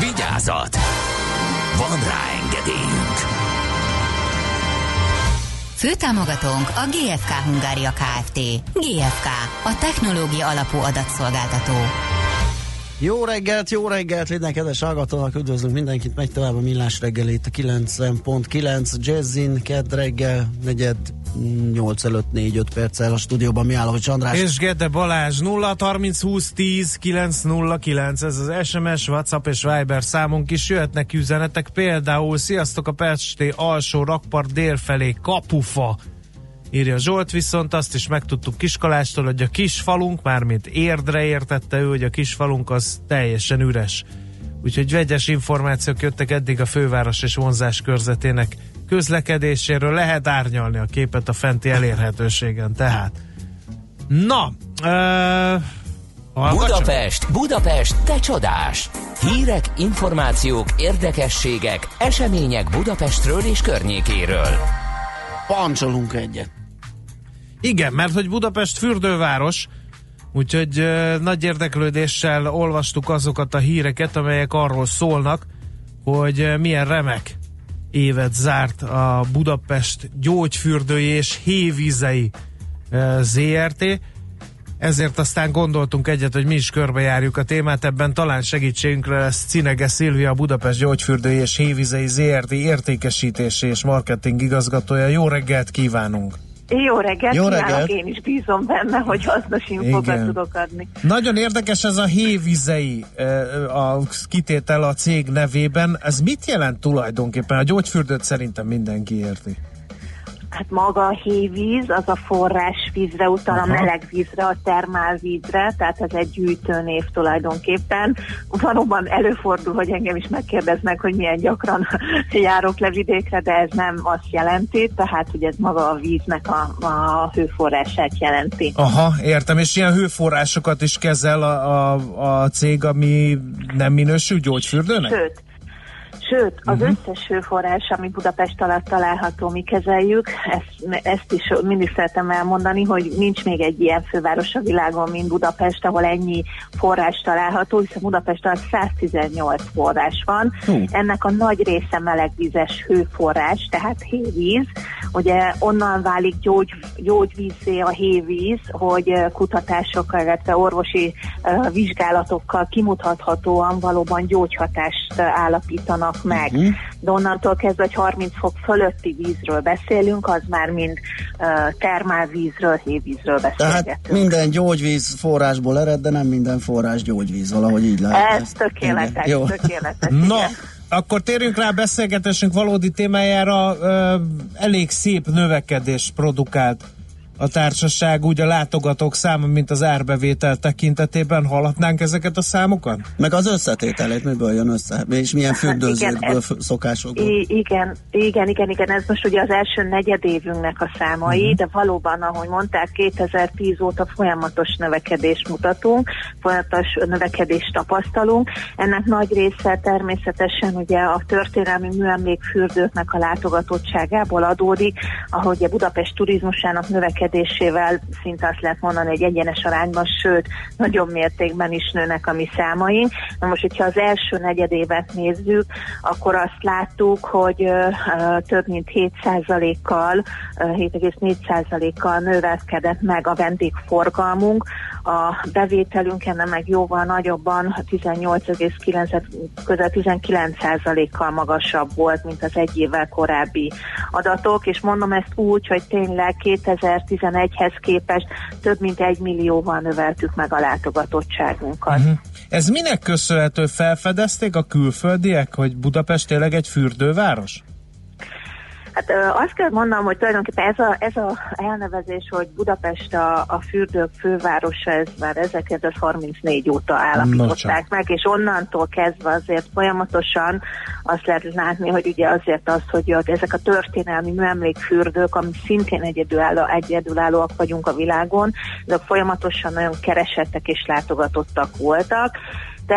Vigyázat! Van rá engedélyünk! Főtámogatónk a GFK Hungária Kft. GFK, a technológia alapú adatszolgáltató. Jó reggelt, jó reggelt minden kedves hallgatónak, üdvözlünk mindenkit, megy tovább a millás reggel itt a 90.9 Jazzin, kedd reggel, negyed 8 előtt 4-5 perccel a stúdióban mi áll, hogy András. És Gede Balázs 0 30 20 10 909, ez az SMS, WhatsApp és Viber számunk is jöhetnek üzenetek, például sziasztok a Pesti alsó rakpart délfelé kapufa írja Zsolt, viszont azt is megtudtuk Kiskalástól, hogy a kis falunk, mármint érdre értette ő, hogy a kis falunk az teljesen üres. Úgyhogy vegyes információk jöttek eddig a főváros és vonzás körzetének közlekedéséről. Lehet árnyalni a képet a fenti elérhetőségen, tehát. Na, ö, hallgatson? Budapest, Budapest, te csodás! Hírek, információk, érdekességek, események Budapestről és környékéről. Pancsolunk egyet. Igen, mert hogy Budapest fürdőváros, úgyhogy ö, nagy érdeklődéssel olvastuk azokat a híreket, amelyek arról szólnak, hogy milyen remek évet zárt a Budapest gyógyfürdői és hévizei ö, ZRT. Ezért aztán gondoltunk egyet, hogy mi is körbejárjuk a témát, ebben talán segítségünkre lesz Cinege Szilvia, a Budapest gyógyfürdői és hévizei ZRT értékesítési és marketing igazgatója. Jó reggelt kívánunk! Jó reggelt, Jó kívánok, reggelt. én is bízom benne, hogy hasznos infókat tudok adni. Nagyon érdekes ez a hévizei a kitétel a cég nevében. Ez mit jelent tulajdonképpen? A gyógyfürdőt szerintem mindenki érti. Hát maga a hévíz, az a forrásvízre utal, a Aha. meleg vízre, a termálvízre, tehát ez egy gyűjtőnév tulajdonképpen. Valóban előfordul, hogy engem is megkérdeznek, hogy milyen gyakran járok le vidékre, de ez nem azt jelenti, tehát hogy ez maga a víznek a, a hőforrását jelenti. Aha, értem, és ilyen hőforrásokat is kezel a, a, a cég, ami nem minősül gyógyfürdőnek? Sőt, Sőt, az uh-huh. összes hőforrás, ami Budapest alatt található, mi kezeljük, ezt, ezt is mindig szeretem elmondani, hogy nincs még egy ilyen főváros a világon, mint Budapest, ahol ennyi forrás található, hiszen Budapest alatt 118 forrás van. Hú. Ennek a nagy része melegvízes hőforrás, tehát hévíz. Ugye onnan válik gyógy, gyógyvízé a hévíz, hogy kutatásokkal, illetve orvosi uh, vizsgálatokkal kimutathatóan valóban gyógyhatást eh, meg. Mhm. De onnantól kezdve, hogy 30 fok fölötti vízről beszélünk, az már mind uh, termálvízről, hévízről beszélgetünk. Tehát minden gyógyvíz forrásból ered, de nem minden forrás gyógyvíz, valahogy így lehet. Ez tökéletes, Igen, tökéletes. Igen. Akkor térjünk rá a beszélgetésünk valódi témájára. Elég szép növekedés produkált a társaság, úgy a látogatók száma, mint az árbevétel tekintetében. Hallhatnánk ezeket a számokat? Meg az összetételét, miből jön össze, és milyen fürdőzőkből, f- szokásokból. Igen, igen, igen, igen, ez most ugye az első negyedévünknek a számai, uh-huh. de valóban, ahogy mondták, 2010 óta folyamatos növekedést mutatunk, folyamatos növekedést tapasztalunk. Ennek nagy része természetesen ugye a történelmi műemlékfürdőknek a látogatottságából adódik, ahogy a Budapest turizmusának növekedésével szinte azt lehet mondani, egy egyenes arányban, sőt, nagyobb mértékben is nőnek a mi számaink. Na most, hogyha az első negyedévet nézzük, akkor azt láttuk, hogy több mint 7%-kal, ö, 7,4%-kal növekedett meg a vendégforgalmunk, a bevételünk ennek meg jóval nagyobban 18,9 közel 19%-kal magasabb volt, mint az egy évvel korábbi adatok, és mondom ezt úgy, hogy tényleg 2011-hez képest több mint egy millióval növeltük meg a látogatottságunkat. Uh-huh. Ez minek köszönhető? Felfedezték a külföldiek, hogy Budapest tényleg egy fürdőváros? Hát ö, azt kell mondanom, hogy tulajdonképpen ez a, ez a elnevezés, hogy Budapest a, a fürdők fővárosa, ez már 1934 óta állapították meg, és onnantól kezdve azért folyamatosan azt lehet látni, hogy ugye azért az, hogy ezek a történelmi műemlékfürdők, ami szintén egyedülálló, egyedülállóak vagyunk a világon, ezek folyamatosan nagyon keresettek és látogatottak voltak,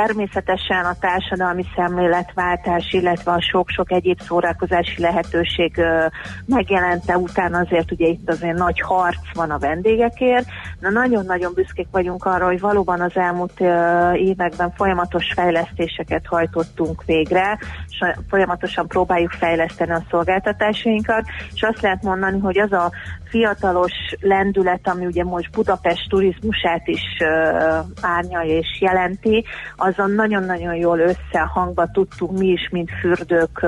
Természetesen a társadalmi szemléletváltás, illetve a sok-sok egyéb szórakozási lehetőség megjelente után azért ugye itt azért nagy harc van a vendégekért. Na nagyon-nagyon büszkék vagyunk arra, hogy valóban az elmúlt években folyamatos fejlesztéseket hajtottunk végre, folyamatosan próbáljuk fejleszteni a szolgáltatásainkat, és azt lehet mondani, hogy az a fiatalos lendület, ami ugye most Budapest turizmusát is árnyalja és jelenti, azon nagyon-nagyon jól összehangba tudtunk mi is, mint fürdők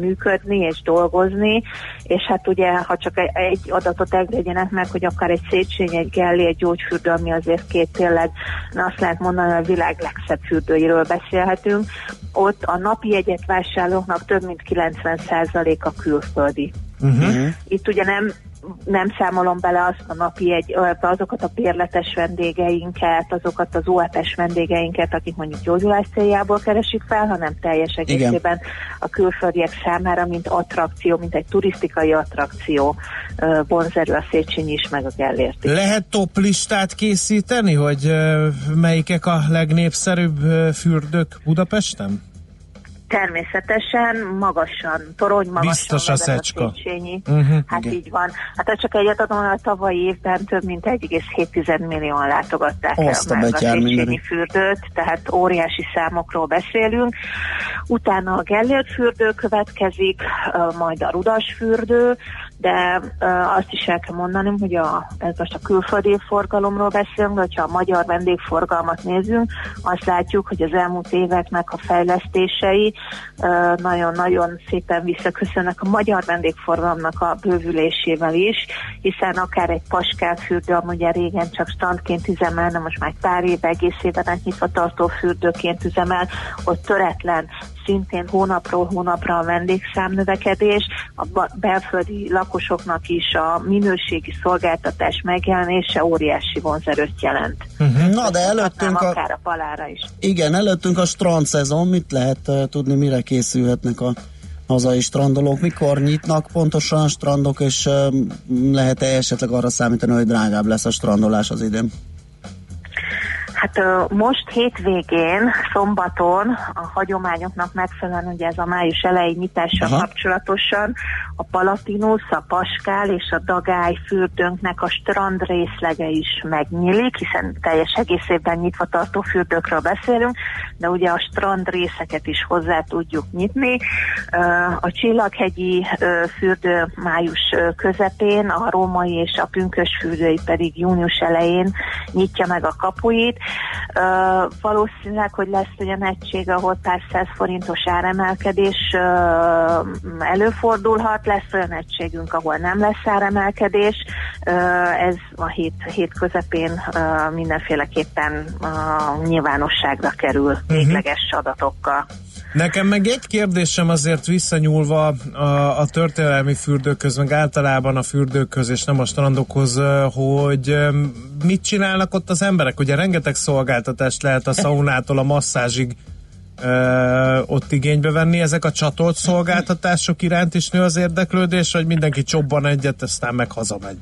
működni és dolgozni, és hát ugye, ha csak egy, egy adatot engedjenek meg, hogy akár egy Széchenyi, egy Gelli, egy gyógyfürdő, ami azért két tényleg, na azt lehet mondani, hogy a világ legszebb fürdőiről beszélhetünk, ott a napi jegyet vásárlóknak több mint 90% a külföldi. Uh-huh. Itt ugye nem nem számolom bele azt a napi egy, azokat a bérletes vendégeinket, azokat az OEP-es vendégeinket, akik mondjuk gyógyulás céljából keresik fel, hanem teljes egészében a külföldiek számára, mint attrakció, mint egy turisztikai attrakció vonzerő a Széchenyi is, meg a Gellért is. Lehet top listát készíteni, hogy melyikek a legnépszerűbb fürdők Budapesten? Természetesen magasan, torony magasan Biztos a Szecska. Széchenyi. Uh-huh, Hát igen. így van. Hát csak egyet adom, a tavalyi évben több mint 1,7 millióan látogatták Azt a el a betyár Széchenyi fürdőt, tehát óriási számokról beszélünk. Utána a Gellért fürdő következik, majd a Rudas fürdő, de azt is el kell mondanom, hogy a, ez most a külföldi forgalomról beszélünk, de hogyha a magyar vendégforgalmat nézünk, azt látjuk, hogy az elmúlt éveknek a fejlesztései nagyon-nagyon szépen visszaköszönnek a magyar vendégforgalomnak a bővülésével is, hiszen akár egy Paskál fürdő, ami ugye régen csak standként üzemelne, most már pár éve egész éven nyitva tartó fürdőként üzemel, ott töretlen szintén hónapról hónapra a vendégszám növekedés, a belföldi lakosoknak is a minőségi szolgáltatás megjelenése óriási vonzerőt jelent. Uh-huh. Na, de előttünk a, akár a palára is. igen, előttünk a strand szezon, mit lehet uh, tudni, mire készülhetnek a hazai strandolók, mikor nyitnak pontosan a strandok, és uh, lehet-e esetleg arra számítani, hogy drágább lesz a strandolás az idén? Hát most hétvégén, szombaton a hagyományoknak megfelelően, ugye ez a május elejé nyitással Aha. kapcsolatosan a Palatinus, a Paskál és a Dagály fürdőnknek a strand részlege is megnyílik, hiszen teljes egész évben nyitva tartó fürdőkről beszélünk, de ugye a strand részeket is hozzá tudjuk nyitni. A Csillaghegyi fürdő május közepén, a római és a pünkös fürdői pedig június elején nyitja meg a kapuit, Valószínűleg, hogy lesz olyan egység, ahol pár száz forintos áremelkedés ö, előfordulhat, lesz olyan egységünk, ahol nem lesz áremelkedés. Ö, ez a hét, hét közepén mindenféleképpen nyilvánosságra kerül végleges adatokkal. Nekem meg egy kérdésem azért visszanyúlva a, a történelmi fürdőköz, meg általában a fürdőköz, és nem a strandokhoz, hogy mit csinálnak ott az emberek? Ugye rengeteg szolgáltatást lehet a szaunától a masszázsig ö, ott igénybe venni. Ezek a csatolt szolgáltatások iránt is nő az érdeklődés, vagy mindenki csobban egyet, aztán meg hazamegy?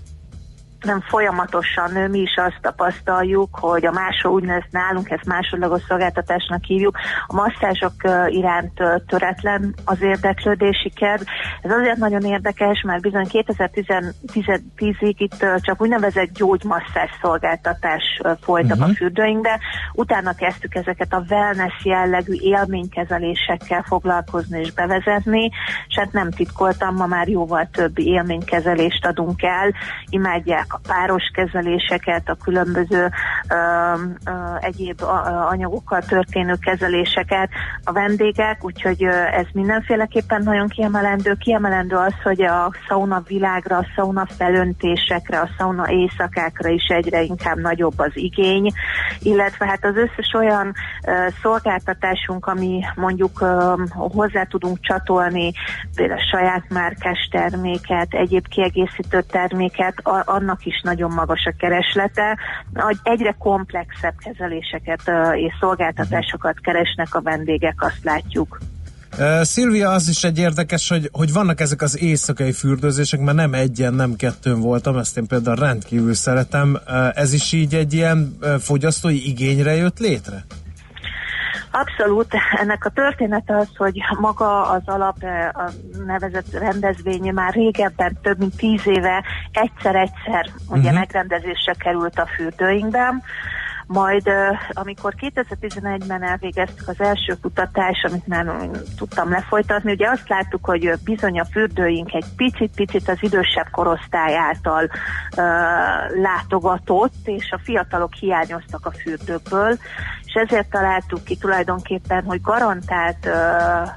Nem folyamatosan mi is azt tapasztaljuk, hogy a másod úgynevezett nálunk ezt másodlagos szolgáltatásnak hívjuk, a masszázsok iránt töretlen az érdeklődési kedv. Ez azért nagyon érdekes, mert bizony 2010-ig itt csak úgynevezett gyógymasszás szolgáltatás ö, folytak uh-huh. a fürdőinkbe, utána kezdtük ezeket a wellness jellegű élménykezelésekkel foglalkozni és bevezetni, és hát nem titkoltam, ma már jóval több élménykezelést adunk el, imádják a páros kezeléseket, a különböző ö, ö, egyéb anyagokkal történő kezeléseket a vendégek, úgyhogy ez mindenféleképpen nagyon kiemelendő. Kiemelendő az, hogy a sauna világra, a sauna felöntésekre, a sauna éjszakákra is egyre inkább nagyobb az igény, illetve hát az összes olyan ö, szolgáltatásunk, ami mondjuk ö, hozzá tudunk csatolni, például saját márkás terméket, egyéb kiegészítő terméket, a, annak is nagyon magas a kereslete. Egyre komplexebb kezeléseket és szolgáltatásokat keresnek a vendégek, azt látjuk. Uh, Szilvia, az is egy érdekes, hogy, hogy vannak ezek az éjszakai fürdőzések, mert nem egyen, nem kettőn voltam, ezt én például rendkívül szeretem. Ez is így egy ilyen fogyasztói igényre jött létre? Abszolút. Ennek a története az, hogy maga az alap eh, a nevezett rendezvény már régebben, több mint tíz éve egyszer-egyszer ugye Mhm. megrendezésre került a fürdőinkben. Majd ö, amikor 2011-ben elvégeztük az első kutatást, amit már mm, tudtam lefolytatni, ugye azt láttuk, hogy bizony a fürdőink egy picit-picit az idősebb korosztály által ö, látogatott, és a fiatalok hiányoztak a fürdőkből, és ezért találtuk ki tulajdonképpen, hogy garantált ö,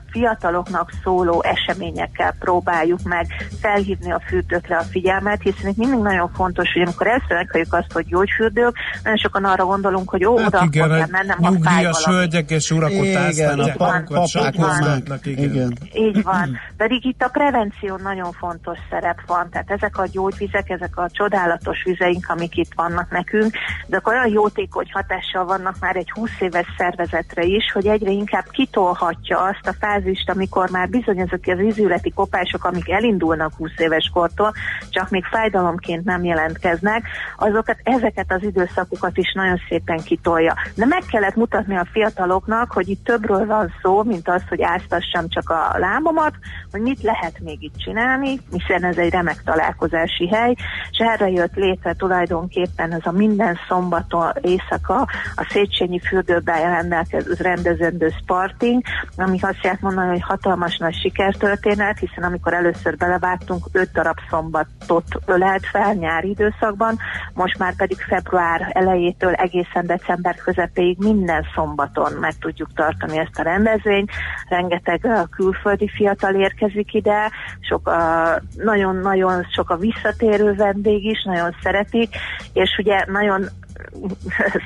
fiataloknak szóló eseményekkel próbáljuk meg felhívni a fürdőkre a figyelmet, hiszen itt mindig nagyon fontos, hogy amikor először meghalljuk azt, hogy gyógyfürdők, nagyon sokan arra gondolunk, hogy ó, oda Hát akkor igen, kell mennem, ha fáj hölgyek és urak ott Igen, a áztatják pa- magukat, papák sákozgatnak, igen. igen. Így van. Pedig itt a prevenció nagyon fontos szerep van. Tehát ezek a gyógyvizek, ezek a csodálatos vizeink, amik itt vannak nekünk, de akkor olyan jótékony hatással vannak már egy 20 éves szervezetre is, hogy egyre inkább kitolhatja azt a fázist, amikor már bizony ezek az ízületi kopások, amik elindulnak 20 éves kortól, csak még fájdalomként nem jelentkeznek, azokat, ezeket az időszakokat is nagyon szépen kitolja. De meg kellett mutatni a fiataloknak, hogy itt többről van szó, mint az, hogy áztassam csak a lábamat, hogy mit lehet még itt csinálni, hiszen ez egy remek találkozási hely, és erre jött létre tulajdonképpen ez a minden szombaton éjszaka a Széchenyi fürdőben rendelkező rendezendő Sparting, ami azt lehet mondani, hogy hatalmas nagy sikertörténet, hiszen amikor először belevágtunk, öt darab szombatot ölelt fel nyári időszakban, most már pedig február elejétől egészen december közepéig minden szombaton meg tudjuk tartani ezt a rendezvényt. Rengeteg külföldi fiatal érkezik ide, sok, uh, nagyon-nagyon sok a visszatérő vendég is, nagyon szeretik, és ugye nagyon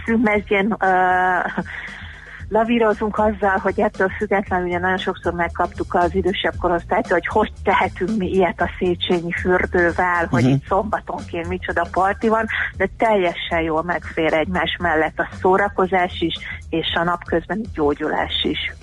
szűmezgyen uh, lavírozunk azzal, hogy ettől függetlenül ugye nagyon sokszor megkaptuk az idősebb korosztályt, hogy hogy tehetünk mi ilyet a Széchenyi fürdővel, hogy Mhm. itt szombatonként micsoda parti van, de teljesen jól megfér egymás mellett a szórakozás is, és a napközbeni gyógyulás is.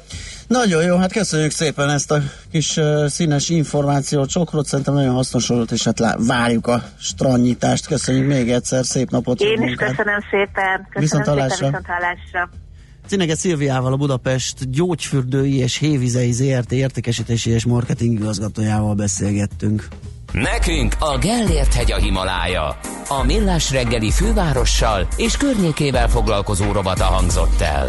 Nagyon jó, hát köszönjük szépen ezt a kis uh, színes információt, sokrot szerintem nagyon hasznos volt, és hát lá- várjuk a strandnyitást. Köszönjük még egyszer, szép napot! Én is munkát. köszönöm szépen, köszönöm Viszont szépen, hallásra. viszont hallásra. Cinege Szilviával, a Budapest gyógyfürdői és hévizei ZRT értékesítési és marketing igazgatójával beszélgettünk. Nekünk a Gellért hegy a Himalája. A millás reggeli fővárossal és környékével foglalkozó rovata hangzott el.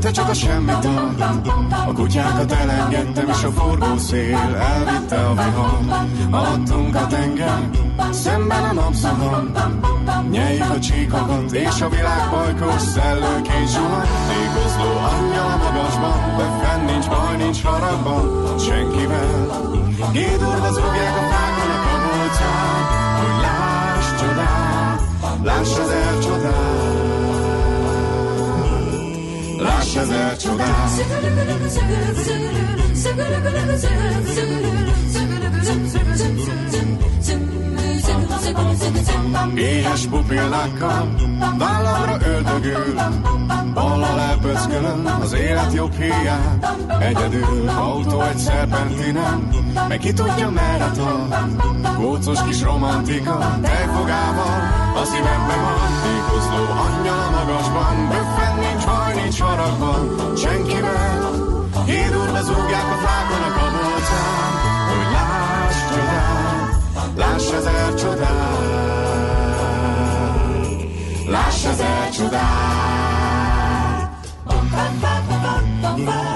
te csak a semmit ad. A kutyákat elengedtem, és a forgó szél elvitte a vihar. Alattunk a tenger, szemben a napszakon. Nyeljük a csíkokat, és a világ bajkos szellők és zsuhat. Tékozló angyal a magasban, de fenn nincs baj, nincs haragban, senkivel. Gédurva zúgják a fákon a kabolcán, hogy láss csodát, láss ezer csodát. Láss ezer csodát. Éhes pupillákkal, vállamra öldögül, ballal elpöckölöm az élet jobb hiány. Egyedül, autó egy szerpentinen, meg ki tudja merre tart. Kócos kis romantika, tejfogával, a szívemben van. Tékozló angyal a magasban, böffen nincs haragban, senkivel. Hídurva zúgják a fákon a kabolcán, hogy láss csodát, láss ezer csodát. Láss ezer csodát. Tékozló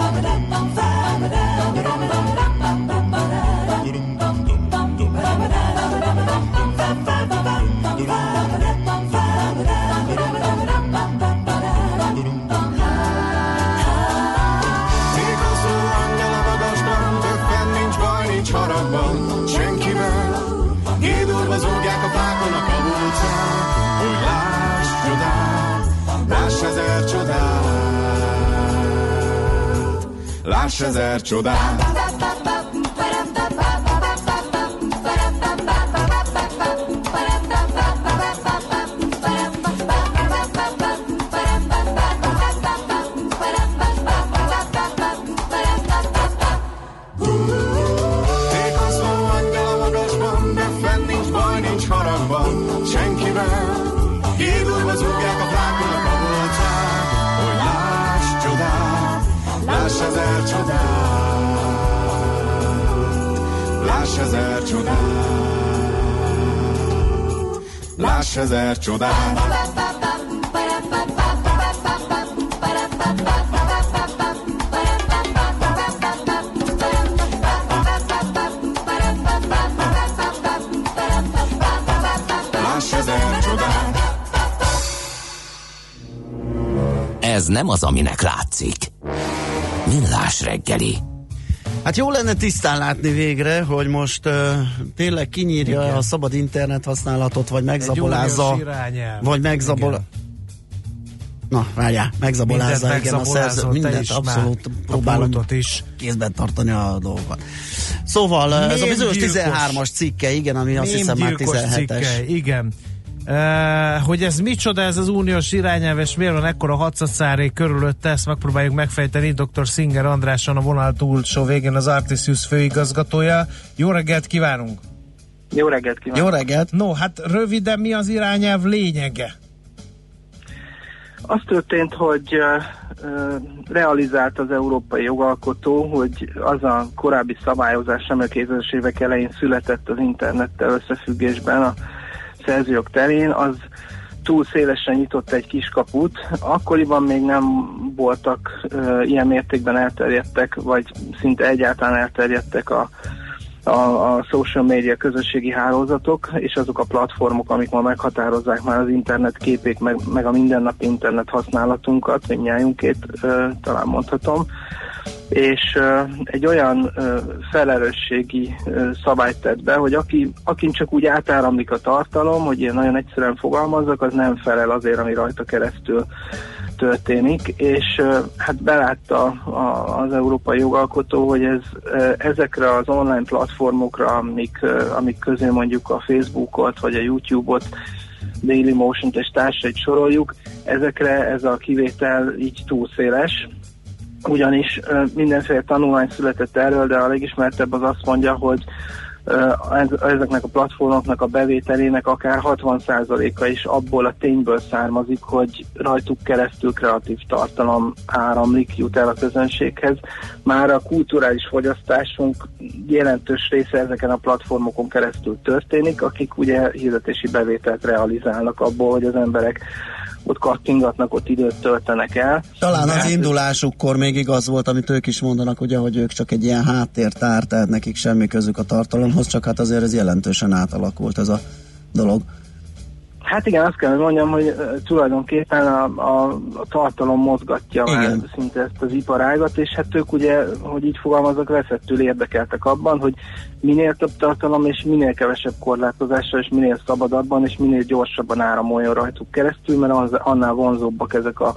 Láss ezer csodát. Láss ezer csodát. Ez nem az, aminek látszik. Millás reggeli. Hát jó lenne tisztán látni végre, hogy most uh, tényleg kinyírja Igen. a szabad internet használatot, vagy megzabolázza, vagy megzabol... Igen. Na, várjál, megzabolázza, Mindent igen, a szerző, mindent abszolút próbálom is. kézben tartani a dolgokat. Szóval ez a bizonyos Mémgyilkos. 13-as cikke, igen, ami azt hiszem már Mémgyilkos 17-es. cikke, igen. Uh, hogy ez micsoda ez az uniós irányelv, és miért van ekkora hatszatszáré körülötte, ezt megpróbáljuk megfejteni. Dr. Singer Andráson a vonal túlsó végén az Artisius főigazgatója. Jó reggelt kívánunk! Jó reggelt kívánok! Jó reggelt! No, hát röviden mi az irányelv lényege? Az történt, hogy realizált az európai jogalkotó, hogy az a korábbi szabályozás, ami a 2000-es évek elején született az internettel összefüggésben a szerzőjog terén, az túl szélesen nyitott egy kiskaput. Akkoriban még nem voltak ö, ilyen mértékben elterjedtek, vagy szinte egyáltalán elterjedtek a a, a social media közösségi hálózatok, és azok a platformok, amik ma meghatározzák már az internet képét, meg, meg a mindennapi internet használatunkat, mindnyájunkét talán mondhatom, és egy olyan felelősségi szabályt tett be, hogy aki, akin csak úgy átáramlik a tartalom, hogy én nagyon egyszerűen fogalmazzak, az nem felel azért, ami rajta keresztül történik, és hát belátta az európai jogalkotó, hogy ez ezekre az online platformokra, amik, amik közé mondjuk a Facebookot vagy a YouTube-ot, Dailymotion és társait soroljuk, ezekre ez a kivétel így túl széles, ugyanis mindenféle tanulmány született erről, de a legismertebb az azt mondja, hogy ezeknek a platformoknak a bevételének akár 60%-a is abból a tényből származik, hogy rajtuk keresztül kreatív tartalom áramlik, jut el a közönséghez. Már a kulturális fogyasztásunk jelentős része ezeken a platformokon keresztül történik, akik ugye hirdetési bevételt realizálnak abból, hogy az emberek ott kattingatnak, ott időt töltenek el. Talán az Hát- indulásukkor még igaz volt, amit ők is mondanak, ugye, hogy ők csak egy ilyen háttértár, tehát nekik semmi közük a tartalomhoz, csak hát azért ez jelentősen átalakult ez a dolog. Hát igen, azt kell, hogy mondjam, hogy tulajdonképpen a, a, a tartalom mozgatja Igen. már szinte ezt az iparágat, és hát ők ugye, hogy így fogalmazok, veszettül érdekeltek abban, hogy minél több tartalom és minél kevesebb korlátozással, és minél szabadabban, és minél gyorsabban áramoljon rajtuk keresztül, mert az, annál vonzóbbak ezek a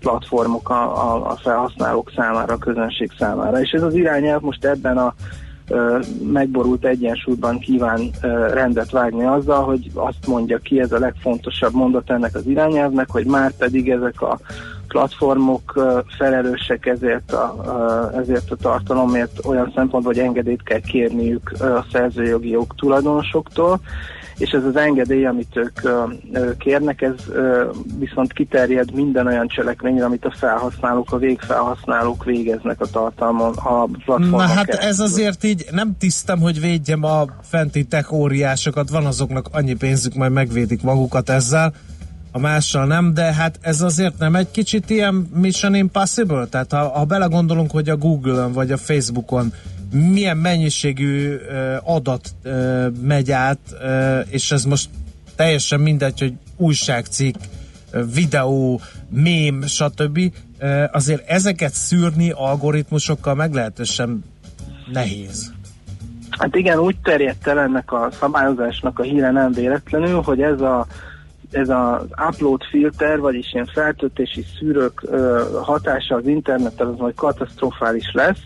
platformok a, a, a felhasználók számára, a közönség számára. És ez az irányelv most ebben a megborult egyensúlyban kíván rendet vágni azzal, hogy azt mondja ki, ez a legfontosabb mondat ennek az irányelvnek, hogy már pedig ezek a platformok felelősek ezért a, ezért a tartalomért olyan szempontból, hogy engedélyt kell kérniük a szerzőjogi jog tulajdonosoktól, és ez az engedély, amit ők kérnek, ez viszont kiterjed minden olyan cselekményre, amit a felhasználók, a végfelhasználók végeznek a tartalmon, a platformon Na hát keresztül. ez azért így nem tisztem, hogy védjem a fenti tech óriásokat, van azoknak annyi pénzük, majd megvédik magukat ezzel, a mással nem, de hát ez azért nem egy kicsit ilyen Mission Impossible? Tehát ha, ha belegondolunk, hogy a Google-on vagy a Facebookon milyen mennyiségű adat megy át, és ez most teljesen mindegy, hogy újságcikk, videó, mém, stb. Azért ezeket szűrni algoritmusokkal meglehetősen nehéz. Hát igen, úgy terjedt el ennek a szabályozásnak a híre nem véletlenül, hogy ez a ez az upload filter, vagyis ilyen feltöltési szűrők hatása az interneten az majd katasztrofális lesz.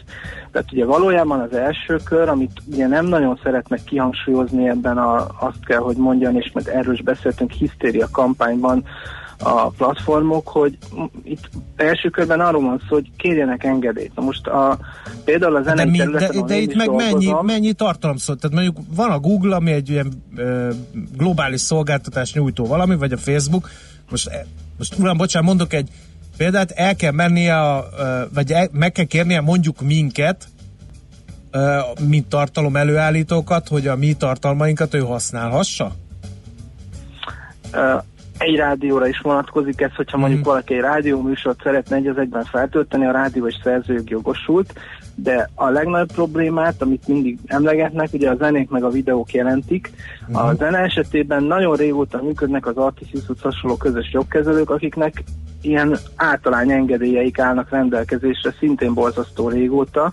Tehát ugye valójában az első kör, amit ugye nem nagyon szeretnek kihangsúlyozni ebben a, azt kell, hogy mondjam, és mert erről is beszéltünk hisztéria kampányban, a platformok, hogy itt első körben arról van szó, hogy kérjenek engedélyt. Na most a, például a De, zenei mi, területen, de, de itt meg mennyi, dolgozom, mennyi tartalom szól? Tehát mondjuk van a Google, ami egy ilyen ö, globális szolgáltatás nyújtó valami, vagy a Facebook. Most, e- most uram, bocsánat, mondok egy példát, el kell mennie, a, ö, vagy el, meg kell kérnie mondjuk minket, ö, mint tartalom előállítókat, hogy a mi tartalmainkat ő használhassa? Egy rádióra is vonatkozik ez, hogyha mondjuk Mhm. valaki egy rádióműsort szeretne egy az egyben feltölteni, a rádió és szerzőjog jogosult, de a legnagyobb problémát, amit mindig emlegetnek, ugye a zenék meg a videók jelentik. Mhm. A zene esetében nagyon régóta működnek az Artisius hasonló közös jogkezelők, akiknek ilyen általány engedélyeik állnak rendelkezésre szintén borzasztó régóta,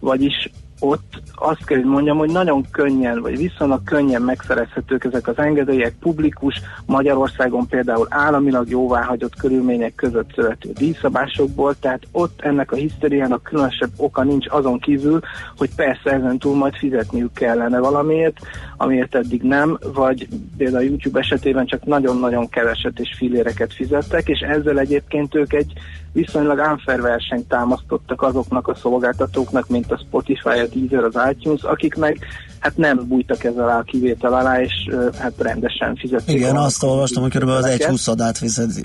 vagyis ott azt kell, hogy mondjam, hogy nagyon könnyen, vagy viszonylag könnyen megszerezhetők ezek az engedélyek. Publikus, Magyarországon például államilag jóváhagyott körülmények között születő díjszabásokból, tehát ott ennek a hisztériának különösebb oka nincs azon kívül, hogy persze ezen túl majd fizetniük kellene valamiért, amiért eddig nem, vagy például a YouTube esetében csak nagyon-nagyon keveset és filéreket fizettek, és ezzel egyébként ők egy viszonylag unfair versenyt támasztottak azoknak a szolgáltatóknak, mint a Spotify, a Deezer, az iTunes, akik meg hát nem bújtak ezzel a kivétel alá, és hát rendesen fizették. Igen, azt olvastam, hogy körülbelül az egy huszadát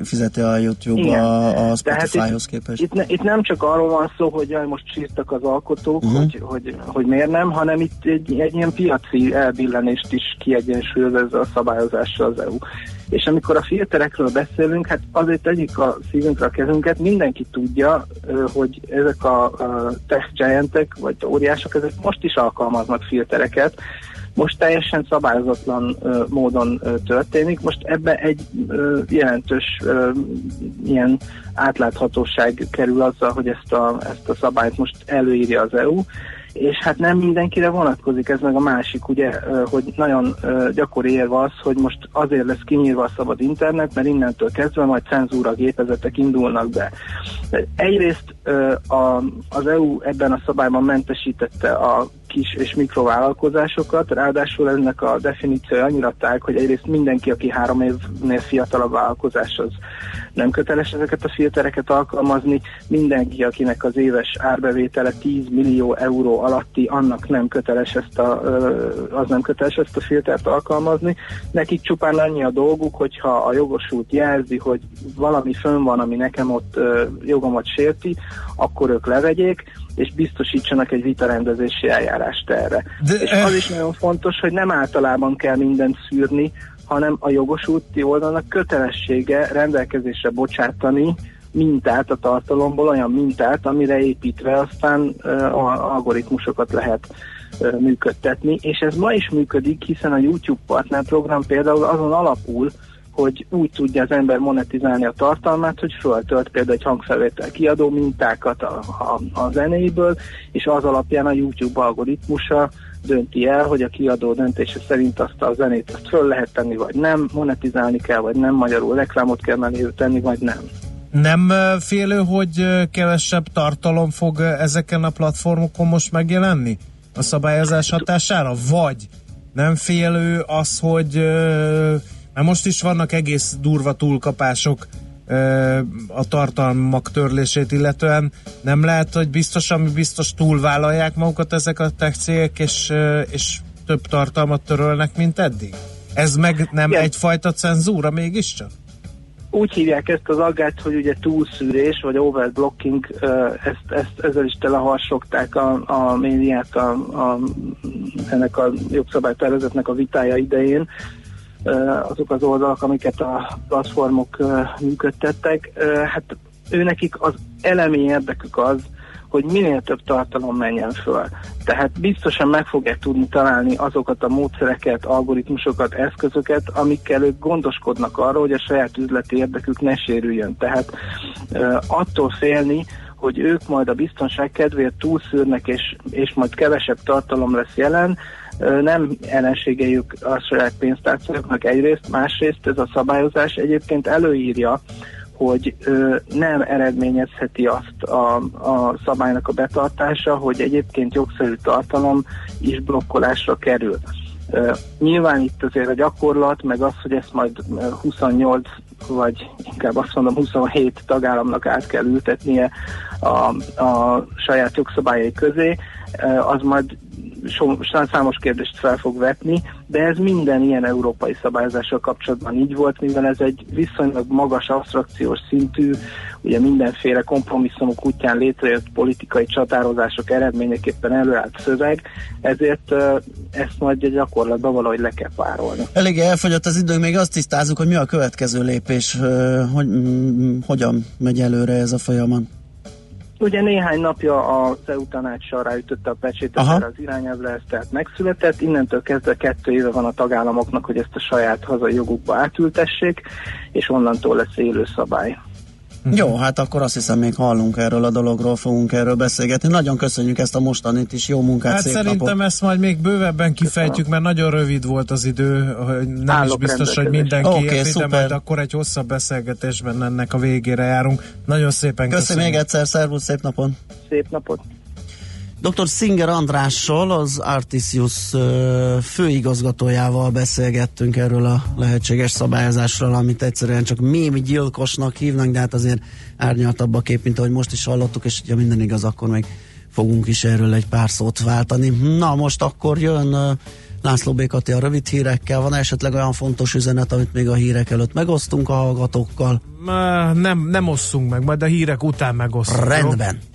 fizeti, a YouTube Igen. a, a Tehát Spotifyhoz itt, képest. Itt, ne, itt nem csak arról van szó, hogy jaj, most sírtak az alkotók, uh-huh. hogy, hogy, hogy miért nem, hanem itt egy, egy ilyen piaci elbillenést is kiegyensúlyoz ezzel a szabályozással az EU. És amikor a filterekről beszélünk, hát azért tegyük a szívünkre a kezünket, mindenki tudja, hogy ezek a, tech giantek, vagy óriások, ezek most is alkalmaznak filtereket, most teljesen szabályozatlan módon ö, történik. Most ebbe egy jelentős ilyen átláthatóság kerül azzal, hogy ezt a, ezt a szabályt most előírja az EU, és hát nem mindenkire vonatkozik, ez meg a másik, ugye, hogy nagyon gyakori érve az, hogy most azért lesz kinyírva a szabad internet, mert innentől kezdve majd cenzúra gépezetek indulnak be. Egyrészt az EU ebben a szabályban mentesítette a kis és mikrovállalkozásokat, ráadásul ennek a definíciója annyira tág, hogy egyrészt mindenki, aki három évnél fiatalabb vállalkozás, az nem köteles ezeket a filtereket alkalmazni, mindenki, akinek az éves árbevétele 10 millió euró alatti, annak nem köteles ezt a, az nem köteles ezt a filtert alkalmazni. Nekik csupán annyi a dolguk, hogyha a jogosult jelzi, hogy valami fönn van, ami nekem ott jogomat sérti, akkor ők levegyék, és biztosítsanak egy vitarendezési eljárást erre. De, és az is nagyon fontos, hogy nem általában kell mindent szűrni, hanem a jogosulti oldalnak kötelessége rendelkezésre bocsátani mintát a tartalomból, olyan mintát, amire építve aztán uh, algoritmusokat lehet működtetni, és ez ma is működik, hiszen a YouTube partnerprogram például azon alapul, hogy úgy tudja az ember monetizálni a tartalmát, hogy föltölt például egy hangfelvétel kiadó mintákat a, a, a zenéiből, és az alapján a YouTube algoritmusa dönti el, hogy a kiadó döntése szerint azt a zenét azt föl lehet tenni, vagy nem, monetizálni kell, vagy nem, magyarul reklámot kell mellé tenni, vagy nem. Nem félő, hogy kevesebb tartalom fog ezeken a platformokon most megjelenni a szabályozás hatására? Vagy nem félő az, hogy mert most is vannak egész durva túlkapások a tartalmak törlését illetően. Nem lehet, hogy biztos, ami biztos túlvállalják magukat ezek a tech cégek, és, és több tartalmat törölnek, mint eddig? Ez meg nem Igen. egyfajta cenzúra mégiscsak? úgy hívják ezt az aggát, hogy ugye túlszűrés, vagy overblocking, ezt, ezt, ezzel is teleharsogták a, a médiát a, a, ennek a jogszabálytervezetnek a vitája idején azok az oldalak, amiket a platformok működtettek. Hát őnekik az elemi érdekük az, hogy minél több tartalom menjen föl. Tehát biztosan meg fogják tudni találni azokat a módszereket, algoritmusokat, eszközöket, amikkel ők gondoskodnak arról, hogy a saját üzleti érdekük ne sérüljön. Tehát attól félni, hogy ők majd a biztonság kedvéért túlszűrnek, és, és majd kevesebb tartalom lesz jelen, nem ellenségeljük a saját pénztárcáknak egyrészt, másrészt ez a szabályozás egyébként előírja, hogy ö, nem eredményezheti azt a, a szabálynak a betartása, hogy egyébként jogszerű tartalom is blokkolásra kerül. Ö, nyilván itt azért a gyakorlat, meg az, hogy ezt majd ö, 28 vagy inkább azt mondom 27 tagállamnak át kell ültetnie a, a saját jogszabályai közé, az majd so, számos kérdést fel fog vetni, de ez minden ilyen európai szabályozással kapcsolatban így volt, mivel ez egy viszonylag magas abstrakciós szintű, ugye mindenféle kompromisszumok útján létrejött politikai csatározások eredményeképpen előállt szöveg, ezért uh, ezt majd a gyakorlatban valahogy le kell párolni. Elég elfogyott az idő, még azt tisztázzuk, hogy mi a következő lépés, ö, hogy mm, hogyan megy előre ez a folyamat. Ugye néhány napja az EU tanácssal ráütötte a pecsétet Aha. erre az irányelvre, ez tehát megszületett. Innentől kezdve kettő éve van a tagállamoknak, hogy ezt a saját hazai jogukba átültessék, és onnantól lesz élő szabály. Jó, hát akkor azt hiszem még hallunk erről a dologról, fogunk erről beszélgetni. Nagyon köszönjük ezt a mostanit is, jó munkát, Hát szép szerintem napot. ezt majd még bővebben kifejtjük, mert nagyon rövid volt az idő, hogy nem Állok is biztos, hogy mindenki Oké, érti, de majd akkor egy hosszabb beszélgetésben ennek a végére járunk. Nagyon szépen Köszönöm köszönjük. még egyszer, szervusz, szép napon! Szép napot! Dr. Singer Andrással, az Artisius főigazgatójával beszélgettünk erről a lehetséges szabályozásról, amit egyszerűen csak mém gyilkosnak hívnak, de hát azért árnyaltabb a kép, mint ahogy most is hallottuk, és ha minden igaz, akkor még fogunk is erről egy pár szót váltani. Na, most akkor jön László Békati a rövid hírekkel. Van esetleg olyan fontos üzenet, amit még a hírek előtt megosztunk a hallgatókkal? Nem, nem osszunk meg, majd a hírek után megosztunk. jó?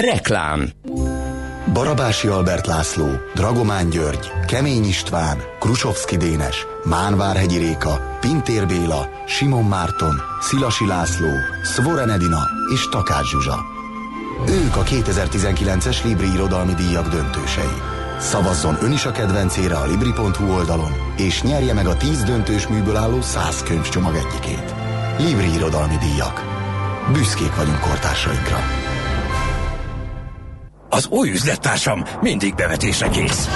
Reklám Barabási Albert László, Dragomán György, Kemény István, Krusovszki Dénes, Mánvárhegyi Réka, Pintér Béla, Simon Márton, Szilasi László, Szvoren Edina és Takács Zsuzsa. Ők a 2019-es Libri Irodalmi Díjak döntősei. Szavazzon ön is a kedvencére a Libri.hu oldalon, és nyerje meg a 10 döntős műből álló 100 könyvcsomag egyikét. Libri Irodalmi Díjak. Büszkék vagyunk kortársainkra. Az új üzlettársam mindig bevetésre kész.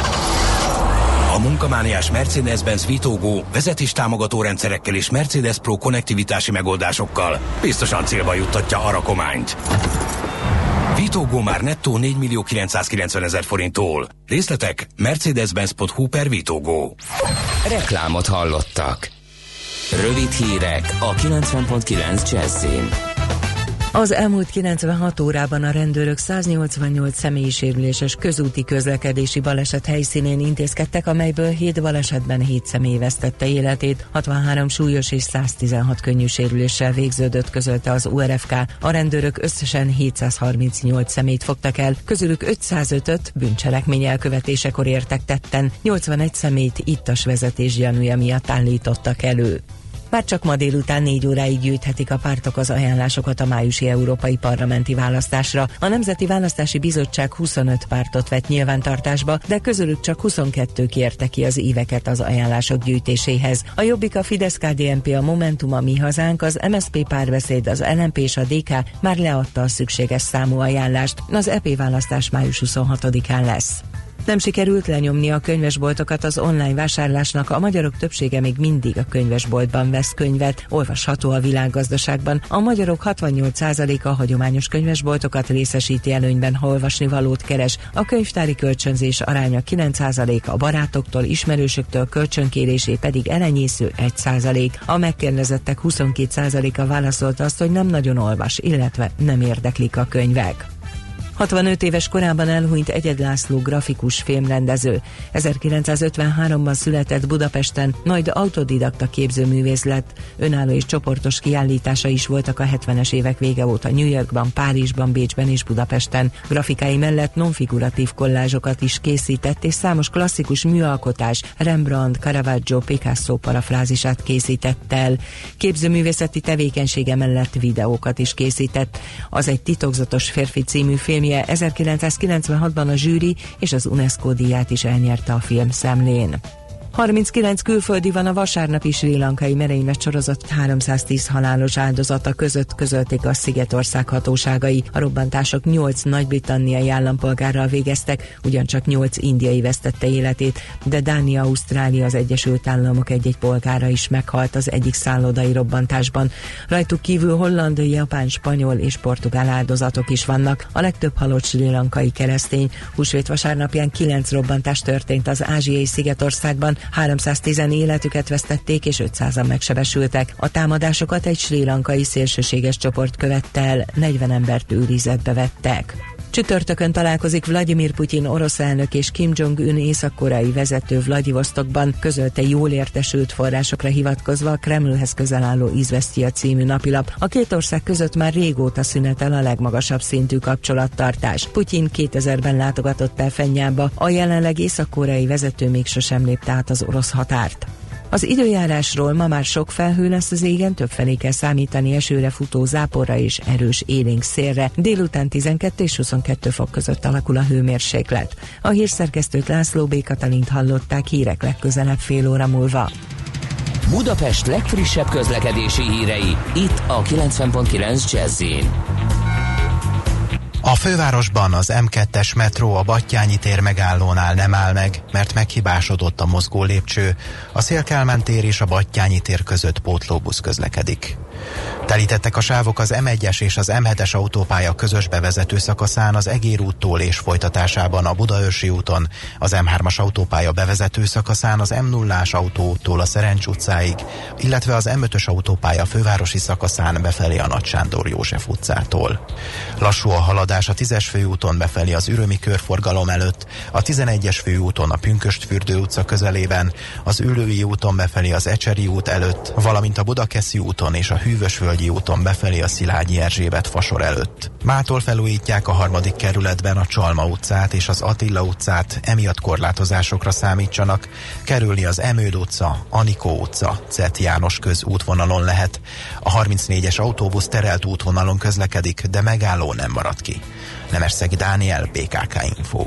A munkamániás Mercedes-Benz Vitógó vezetéstámogató rendszerekkel és Mercedes Pro konnektivitási megoldásokkal biztosan célba juttatja a rakományt. Vitógó már nettó 4 millió 990 ezer forinttól. Részletek mercedes-benz.hu per Vitógó. Reklámot hallottak. Rövid hírek a 90.9 Jazzin. Az elmúlt 96 órában a rendőrök 188 személyisérüléses közúti közlekedési baleset helyszínén intézkedtek, amelyből 7 balesetben 7 személy vesztette életét, 63 súlyos és 116 könnyű sérüléssel végződött, közölte az URFK. A rendőrök összesen 738 személyt fogtak el, közülük 505-öt bűncselekmény elkövetésekor értek tetten, 81 személyt ittas vezetés gyanúja miatt állítottak elő. Már csak ma délután négy óráig gyűjthetik a pártok az ajánlásokat a májusi európai parlamenti választásra. A Nemzeti Választási Bizottság 25 pártot vett nyilvántartásba, de közülük csak 22 kérte ki az éveket az ajánlások gyűjtéséhez. A Jobbik, a Fidesz, KDNP, a Momentum, a Mi Hazánk, az MSP párbeszéd, az LNP és a DK már leadta a szükséges számú ajánlást. Az EP választás május 26-án lesz. Nem sikerült lenyomni a könyvesboltokat az online vásárlásnak, a magyarok többsége még mindig a könyvesboltban vesz könyvet, olvasható a világgazdaságban. A magyarok 68%-a hagyományos könyvesboltokat részesíti előnyben, ha olvasni valót keres. A könyvtári kölcsönzés aránya 9%, a barátoktól, ismerősöktől kölcsönkérésé pedig elenyésző 1%. A megkérdezettek 22%-a válaszolta azt, hogy nem nagyon olvas, illetve nem érdeklik a könyvek. 65 éves korában elhunyt Egyed László grafikus filmrendező. 1953-ban született Budapesten, majd autodidakta képzőművész lett. Önálló és csoportos kiállítása is voltak a 70-es évek vége óta New Yorkban, Párizsban, Bécsben és Budapesten. Grafikái mellett nonfiguratív kollázsokat is készített, és számos klasszikus műalkotás, Rembrandt, Caravaggio, Picasso parafrázisát készített el. Képzőművészeti tevékenysége mellett videókat is készített. Az egy titokzatos férfi című film filmje 1996-ban a zsűri és az UNESCO díját is elnyerte a film szemlén. 39 külföldi van a vasárnapi sri lankai merénylet sorozat 310 halálos áldozata között közölték a Szigetország hatóságai. A robbantások 8 nagy-britanniai állampolgárral végeztek, ugyancsak 8 indiai vesztette életét, de Dánia, Ausztrália, az Egyesült Államok egy-egy polgára is meghalt az egyik szállodai robbantásban. Rajtuk kívül holland, japán, spanyol és portugál áldozatok is vannak. A legtöbb halott sri lankai keresztény. Húsvét vasárnapján 9 robbantás történt az ázsiai Szigetországban, 310 életüket vesztették és 500-an megsebesültek. A támadásokat egy sri lankai szélsőséges csoport követte el, 40 embert őrizetbe vettek. Csütörtökön találkozik Vladimir Putyin orosz elnök és Kim Jong-un észak-koreai vezető Vladivostokban, közölte jól értesült forrásokra hivatkozva a Kremlhez közel álló Izvestia című napilap. A két ország között már régóta szünetel a legmagasabb szintű kapcsolattartás. Putyin 2000-ben látogatott el Fenyába, a jelenleg észak-koreai vezető még sosem lépte át az orosz határt. Az időjárásról ma már sok felhő lesz az égen, többfelé kell számítani esőre futó záporra és erős élénk szélre. Délután 12 és 22 fok között alakul a hőmérséklet. A hírszerkesztőt László B. Katalint hallották hírek legközelebb fél óra múlva. Budapest legfrissebb közlekedési hírei, itt a 90.9 jazz a fővárosban az M2-es metró a Battyányi tér megállónál nem áll meg, mert meghibásodott a mozgó lépcső, a Szélkálmán tér és a Battyányi tér között pótlóbusz közlekedik. Telítettek a sávok az M1-es és az M7-es autópálya közös bevezető szakaszán az Egér úttól és folytatásában a Budaörsi úton, az M3-as autópálya bevezető szakaszán az M0-ás autóúttól a Szerencs utcáig, illetve az M5-ös autópálya fővárosi szakaszán befelé a Nagy Sándor József utcától. Lassú a haladás a 10-es főúton befelé az Ürömi körforgalom előtt, a 11-es főúton a Pünköstfürdő utca közelében, az Ülői úton befelé az Ecseri út előtt, valamint a Budakeszi úton és a Hűvösvölgyi úton befelé a Szilágyi Erzsébet fasor előtt. Mától felújítják a harmadik kerületben a Csalma utcát és az Attila utcát, emiatt korlátozásokra számítsanak. Kerülni az Emőd utca, Anikó utca, Cet János köz útvonalon lehet. A 34-es autóbusz terelt útvonalon közlekedik, de megálló nem marad ki. Nemesszegi Dániel, BKK Info.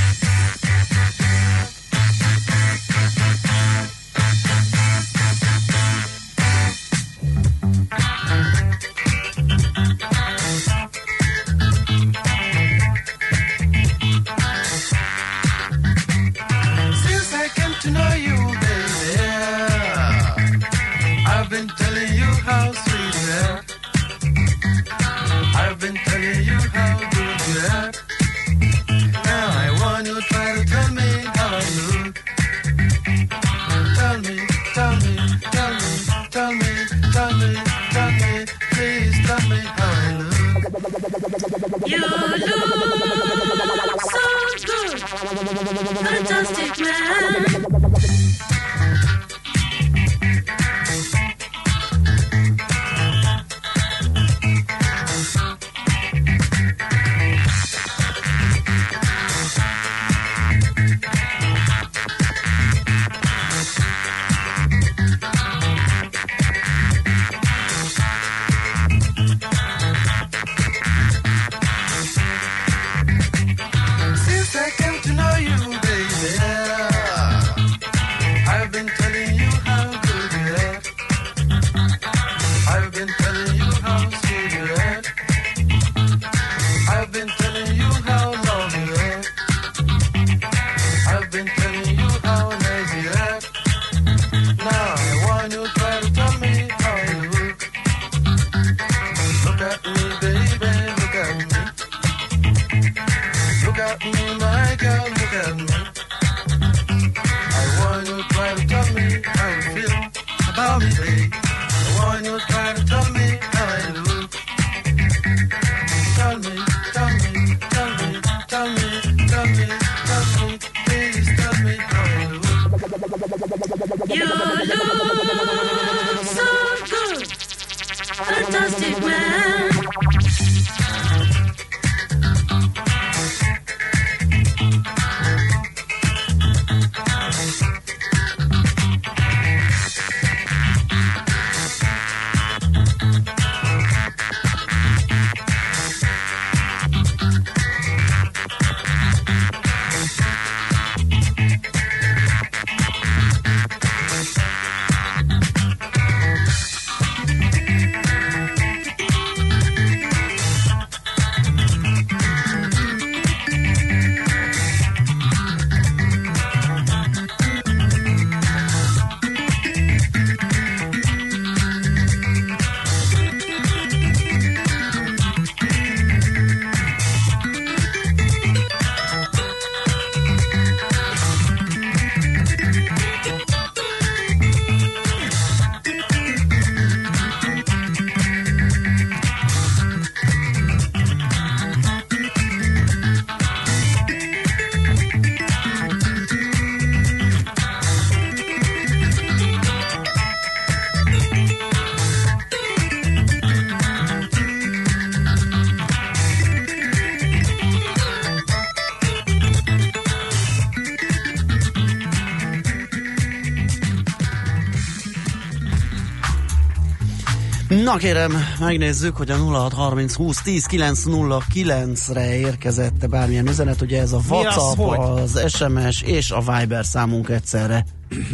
Na kérem, megnézzük, hogy a 0630 20 10 909 re érkezett bármilyen üzenet, ugye ez a Mi az, WhatsApp, az SMS és a Viber számunk egyszerre.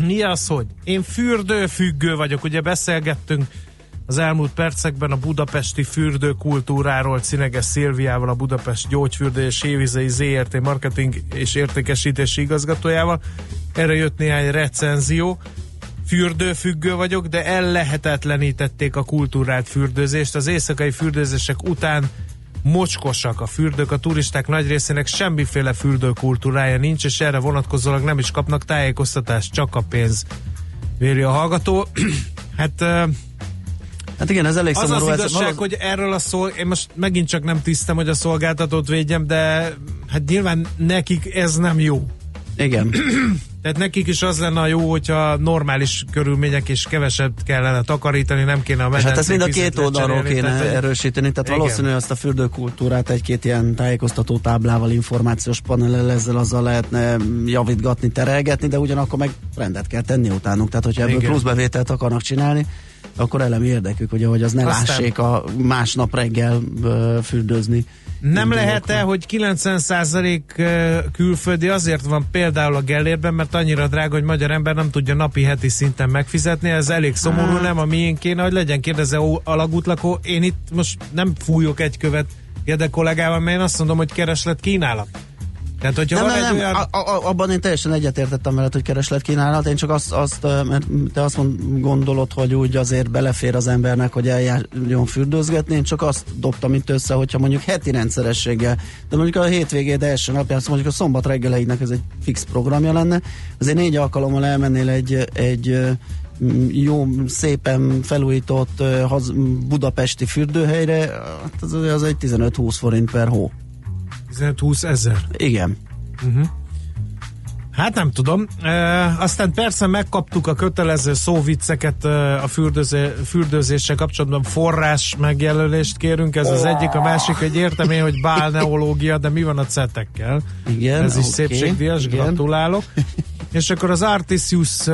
Mi az, hogy én fürdőfüggő vagyok, ugye beszélgettünk az elmúlt percekben a budapesti fürdőkultúráról Cineges Szilviával, a Budapest Gyógyfürdő és Évizei ZRT marketing és értékesítési igazgatójával. Erre jött néhány recenzió. Fürdőfüggő vagyok, de ellehetetlenítették a kultúrált fürdőzést. Az éjszakai fürdőzések után mocskosak a fürdők, a turisták nagy részének semmiféle fürdőkultúrája nincs, és erre vonatkozólag nem is kapnak tájékoztatást, csak a pénz véri a hallgató. hát Hát igen, ez elég az szomorú. az ez igazság, valósz- hogy erről a szol... Én most megint csak nem tisztem, hogy a szolgáltatót védjem, de hát nyilván nekik ez nem jó. Igen. Tehát nekik is az lenne a jó, hogyha normális körülmények és keveset kellene takarítani, nem kéne a És hát ezt mind a medencék két oldalról kéne tehát, erősíteni, tehát Igen. valószínű, azt a fürdőkultúrát egy-két ilyen tájékoztató táblával, információs panellel ezzel azzal lehetne javítgatni, terelgetni, de ugyanakkor meg rendet kell tenni utánuk, tehát hogyha ebből Igen. plusz bevételt akarnak csinálni, akkor elemi érdekük, hogy az ne Aztán- lássék a másnap reggel fürdőzni. Nem lehet-e, hogy 90% külföldi azért van például a Gellérben, mert annyira drága, hogy magyar ember nem tudja napi heti szinten megfizetni, ez elég szomorú, Hát. nem a miénk kéne, hogy legyen kérdezze ó, alagútlakó. Én itt most nem fújok egy követ Gede kollégával, mert én azt mondom, hogy kereslet kínálat. Tehát, hogyha nem, van nem, egy nem. olyan... A, a, abban én teljesen egyetértettem veled, hogy kereslet kínálat. Én csak azt, azt mert te azt mond, gondolod, hogy úgy azért belefér az embernek, hogy eljárjon fürdőzgetni. Én csak azt dobtam itt össze, hogyha mondjuk heti rendszerességgel, de mondjuk a hétvégéd első napján, szóval mondjuk a szombat reggeleidnek ez egy fix programja lenne, azért négy alkalommal elmennél egy, egy jó, szépen felújított haz, budapesti fürdőhelyre, hát az, az egy 15-20 forint per hó. 15-20 ezer. Igen. Uh-huh. Hát nem tudom. E, aztán persze megkaptuk a kötelező szóvicceket e, a fürdőzé, fürdőzéssel kapcsolatban forrás megjelölést kérünk, ez az egyik, a másik egy értem én, hogy bálneológia, de mi van a cetekkel? Igen, Ez is oké, szépségdíjas, igen. gratulálok. És akkor az Artisius,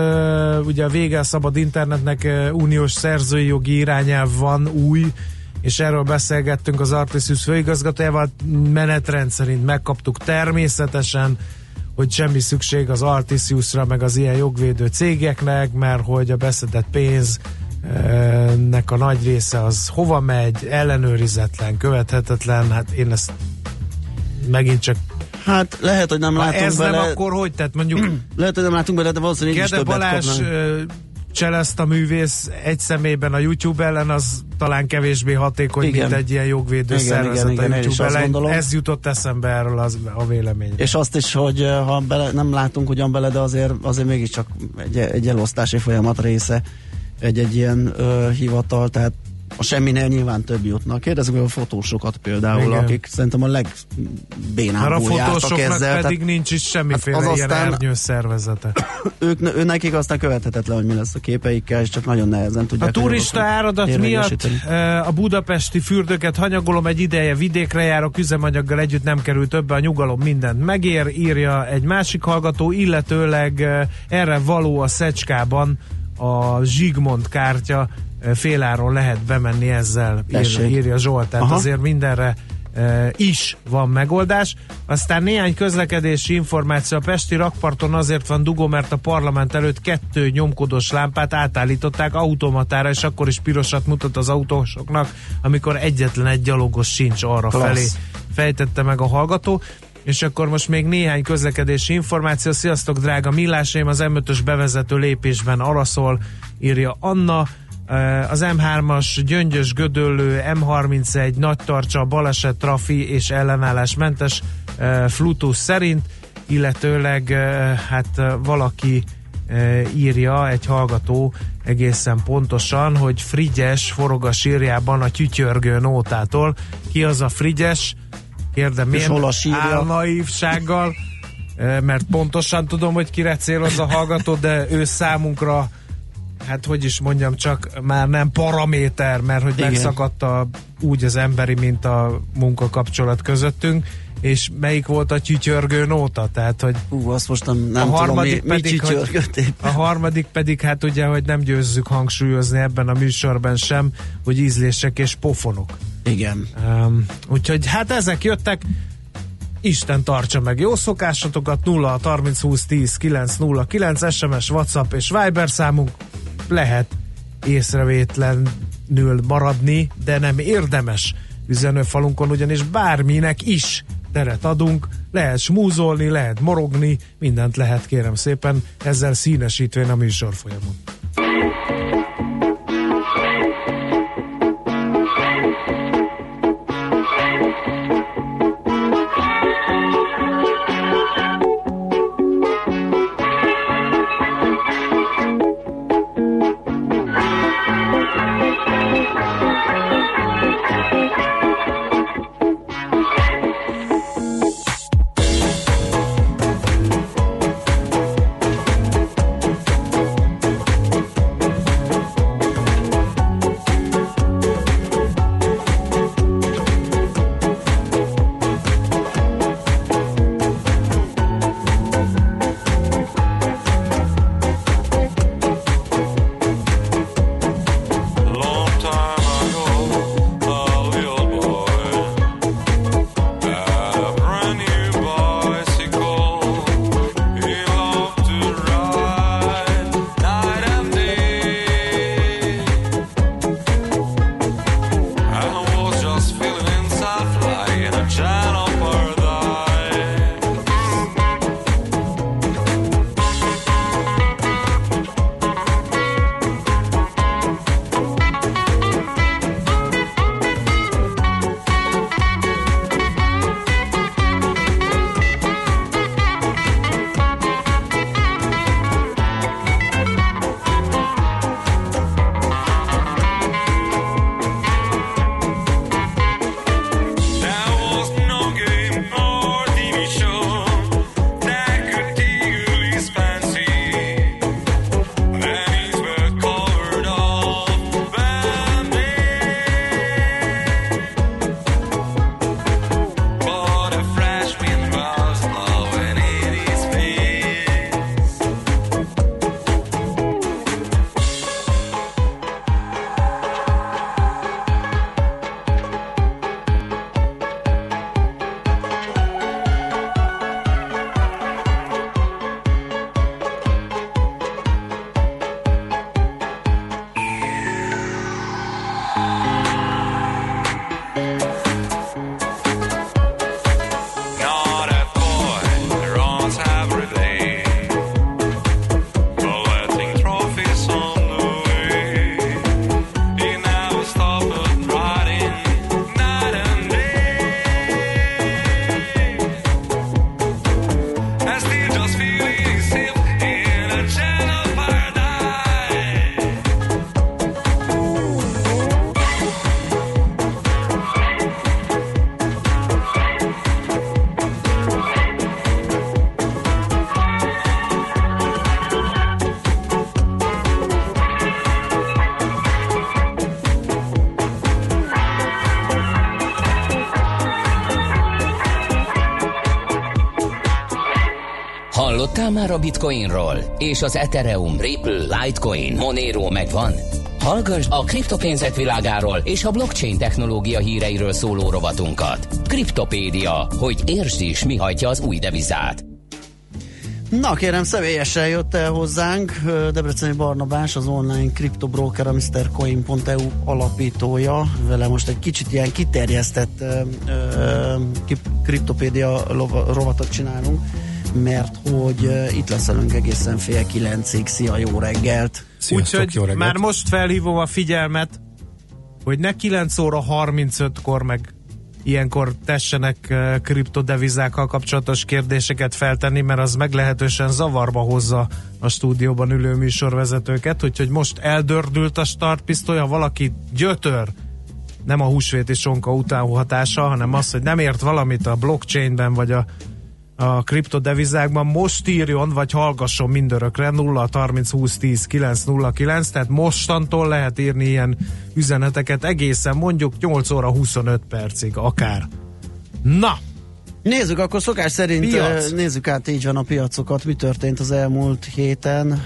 ugye a vége a szabad internetnek uniós szerzői jogi irányelv van új, és erről beszélgettünk az Artisius főigazgatójával, menetrend szerint megkaptuk természetesen, hogy semmi szükség az Artisiusra, meg az ilyen jogvédő cégeknek, mert hogy a beszedett pénz nek a nagy része az hova megy, ellenőrizetlen, követhetetlen, hát én ezt megint csak Hát lehet, hogy nem ha látunk ez bele. nem, akkor hogy? Tehát mondjuk Lehet, hogy nem látunk bele, de valószínűleg így is többet Balázs kapnánk. Cseleszt a művész egy szemében a YouTube ellen, az talán kevésbé hatékony, Igen. mint egy ilyen jogvédő Igen, szervezet igen, igen, a YouTube ellen. gondolom. Ez jutott eszembe erről az, a vélemény. És azt is, hogy eh, ha bele, nem látunk ugyan bele, de azért, azért mégiscsak egy, egy elosztási folyamat része egy-egy ilyen ö, hivatal, tehát a semminél nyilván több jutnak. Kérdezzük meg a fotósokat például, Igen. akik szerintem a Mert a legbénábbul jártak ezzel. pedig nincs is semmiféle Hát az ilyen aztán- ernyő szervezete. ők, ő nekik aztán követhetetlen, hogy mi lesz a képeikkel, és csak nagyon nehezen tudják. A turista áradat miatt a budapesti fürdőket hanyagolom egy ideje, vidékre járok, üzemanyaggal együtt nem kerül többe, a nyugalom mindent megér, írja egy másik hallgató, illetőleg erre való a Szecskában a Zsigmond kártya, féláron lehet bemenni ezzel, Tessék. írja Zsolt, tehát Aha. azért mindenre eh, is van megoldás. Aztán néhány közlekedési információ. A Pesti rakparton azért van dugó, mert a parlament előtt kettő nyomkodós lámpát átállították automatára, és akkor is pirosat mutat az autósoknak, amikor egyetlen egy gyalogos sincs arra Klassz. felé. Fejtette meg a hallgató. És akkor most még néhány közlekedési információ. Sziasztok, drága millásaim, az M5-ös bevezető lépésben arra szól, írja Anna. Az M3-as Gyöngyös Gödöllő, M31 Nagy Tarcsa, baleset, trafi és ellenállásmentes Flutus szerint, illetőleg hát valaki írja, egy hallgató egészen pontosan, hogy Frigyes forog a sírjában a tyütyörgő nótától. Ki az a Frigyes? Kérdem, sírja? álnaívsággal? Mert pontosan tudom, hogy kire céloz a hallgató, de ő számunkra hát hogy is mondjam, csak már nem paraméter, mert hogy Igen. megszakadt a, úgy az emberi, mint a munkakapcsolat közöttünk, és melyik volt a tyütyörgő nóta, tehát hogy Hú, azt most nem, nem a tudom, mi, harmadik mi pedig, hogy, a harmadik pedig, hát ugye, hogy nem győzzük hangsúlyozni ebben a műsorban sem, hogy ízlések és pofonok. Igen. Um, úgyhogy hát ezek jöttek, Isten tartsa meg jó szokásatokat, 0 30 20 10 9 0 9 SMS, WhatsApp és Viber számunk lehet észrevétlenül maradni, de nem érdemes üzenőfalunkon, ugyanis bárminek is teret adunk, lehet smúzolni, lehet morogni, mindent lehet kérem szépen, ezzel színesítvén a műsor folyamon. Hallottál már a Bitcoinról? És az Ethereum, Ripple, Litecoin, Monero megvan? Hallgass a kriptopénzek világáról és a blockchain technológia híreiről szóló rovatunkat. Kriptopédia, hogy értsd is, mi hajtja az új devizát. Na kérem, személyesen jött el hozzánk Debreceni Barnabás, az online kriptobroker, a MrCoin.eu alapítója. Vele most egy kicsit ilyen kiterjesztett ö, kriptopédia rovatot csinálunk, mert hogy ö, itt lesz velünk egészen fél kilencig. Szia, jó reggelt! Úgyhogy már most felhívom a figyelmet, hogy ne 9 óra 35-kor meg ilyenkor tessenek eh, kriptodevizákkal kapcsolatos kérdéseket feltenni, mert az meglehetősen zavarba hozza a stúdióban ülő műsorvezetőket, úgyhogy most eldördült a startpisztoly, ha valaki gyötör, nem a húsvéti sonka utánhatása, hanem az, hogy nem ért valamit a blockchainben, vagy a a kriptodevizákban most írjon, vagy hallgasson mindörökre 0 30 20 10 9 0 9, tehát mostantól lehet írni ilyen üzeneteket egészen mondjuk 8 óra 25 percig akár. Na! Nézzük, akkor szokás szerint Piac. nézzük át így van a piacokat, mi történt az elmúlt héten.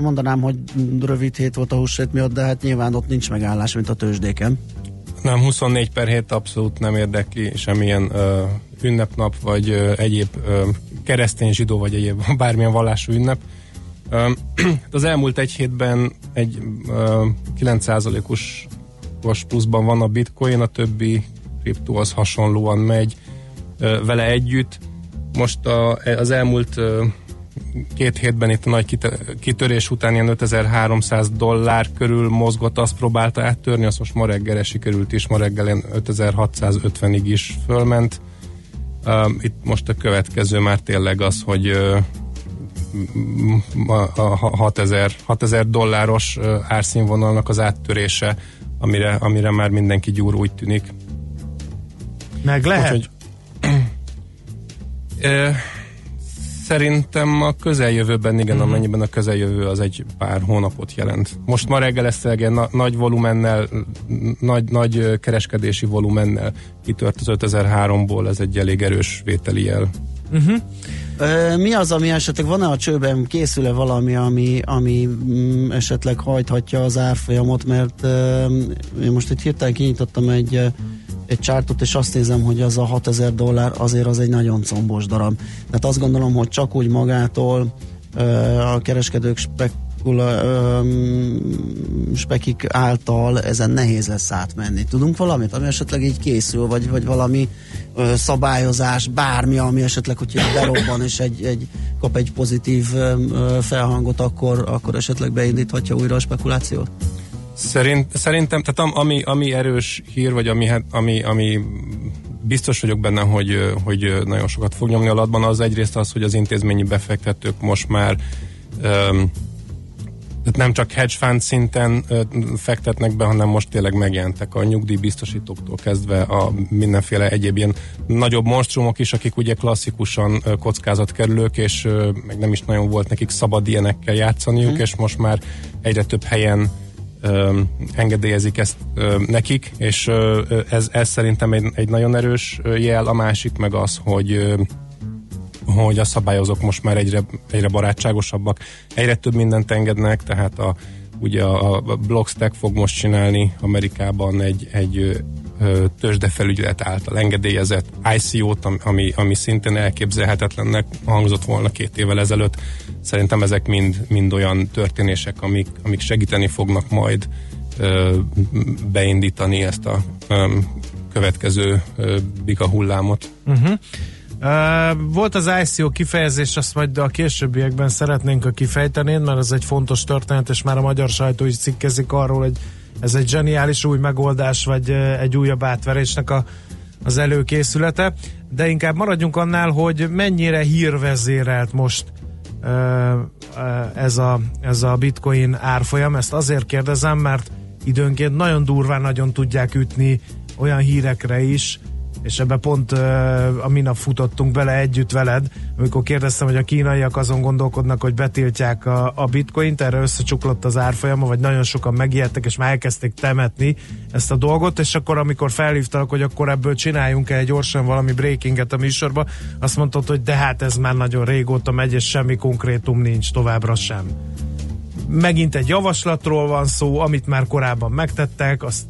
Mondanám, hogy rövid hét volt a húsvét miatt, de hát nyilván ott nincs megállás, mint a tőzsdéken. Nem, 24 per 7 abszolút nem érdekli semmilyen ö, ünnepnap, vagy egyéb keresztény, zsidó, vagy egyéb bármilyen vallású ünnep. Az elmúlt egy hétben egy ö, 9%-os os pluszban van a bitcoin, a többi kriptó az hasonlóan megy vele együtt. Most a, az elmúlt két hétben itt a nagy kitörés után ilyen 5300 dollár körül mozgott, azt próbálta áttörni, azt most ma reggelre sikerült is, ma reggel ilyen 5650-ig is fölment. Itt most a következő már tényleg az, hogy a, a 6000, 6000 dolláros árszínvonalnak az áttörése, amire, amire már mindenki gyúr úgy tűnik. Meg lehet? Úgyhogy, Szerintem a közeljövőben, igen, Mhm. amennyiben a közeljövő az egy pár hónapot jelent. Most ma reggel ezt egy na- nagy volumennel, nagy, nagy kereskedési volumennel kitört az 5003-ból, ez egy elég erős vételi jel. Uh-huh. Mi az, ami esetleg van-e a csőben, készül-e valami, ami, ami mm, esetleg hajthatja az árfolyamot, mert én most itt hirtelen kinyitottam egy, egy csártot, és azt nézem, hogy az a 6000 dollár azért az egy nagyon combos darab. Tehát azt gondolom, hogy csak úgy magától a kereskedők spekula, ö, spekik által ezen nehéz lesz átmenni. Tudunk valamit, ami esetleg így készül, vagy, vagy valami ö, szabályozás, bármi, ami esetleg, hogyha berobban és egy, egy, kap egy pozitív ö, felhangot, akkor, akkor esetleg beindíthatja újra a spekulációt? Szerint, szerintem, tehát am- ami, ami erős hír, vagy ami, hát- ami, ami biztos vagyok benne, hogy, hogy nagyon sokat fog nyomni alatban, az egyrészt az, hogy az intézményi befektetők most már öm, tehát nem csak hedge fund szinten fektetnek be, hanem most tényleg megjelentek a nyugdíjbiztosítóktól kezdve a mindenféle egyéb ilyen nagyobb monstrumok is, akik ugye klasszikusan kockázatkerülők, és meg nem is nagyon volt nekik szabad ilyenekkel játszaniuk, Mhm. és most már egyre több helyen ö, engedélyezik ezt ö, nekik, és ö, ez, ez szerintem egy, egy nagyon erős jel, a másik meg az, hogy ö, hogy a szabályozók most már egyre, egyre barátságosabbak, egyre több mindent engednek, tehát a, ugye a, Blockstack fog most csinálni Amerikában egy, egy tőzsdefelügyelet által engedélyezett ICO-t, ami, ami szintén elképzelhetetlennek hangzott volna két évvel ezelőtt. Szerintem ezek mind, mind olyan történések, amik, amik segíteni fognak majd ö, beindítani ezt a ö, következő ö, bika hullámot. Uh-huh. Volt az ICO kifejezés, azt majd a későbbiekben szeretnénk, ha kifejtenéd, mert ez egy fontos történet, és már a magyar sajtó is cikkezik arról, hogy ez egy zseniális új megoldás, vagy egy újabb átverésnek a, az előkészülete, de inkább maradjunk annál, hogy mennyire hírvezérelt most ez, a, ez a bitcoin árfolyam. Ezt azért kérdezem, mert időnként nagyon durván nagyon tudják ütni olyan hírekre is, és ebbe pont uh, a minap futottunk bele együtt veled, amikor kérdeztem, hogy a kínaiak azon gondolkodnak, hogy betiltják a, a bitcoint, erre összecsuklott az árfolyama, vagy nagyon sokan megijedtek, és már elkezdték temetni ezt a dolgot, és akkor amikor felhívtalak, hogy akkor ebből csináljunk egy gyorsan valami breakinget a műsorba, azt mondtad, hogy de hát ez már nagyon régóta megy, és semmi konkrétum nincs továbbra sem. Megint egy javaslatról van szó, amit már korábban megtettek, azt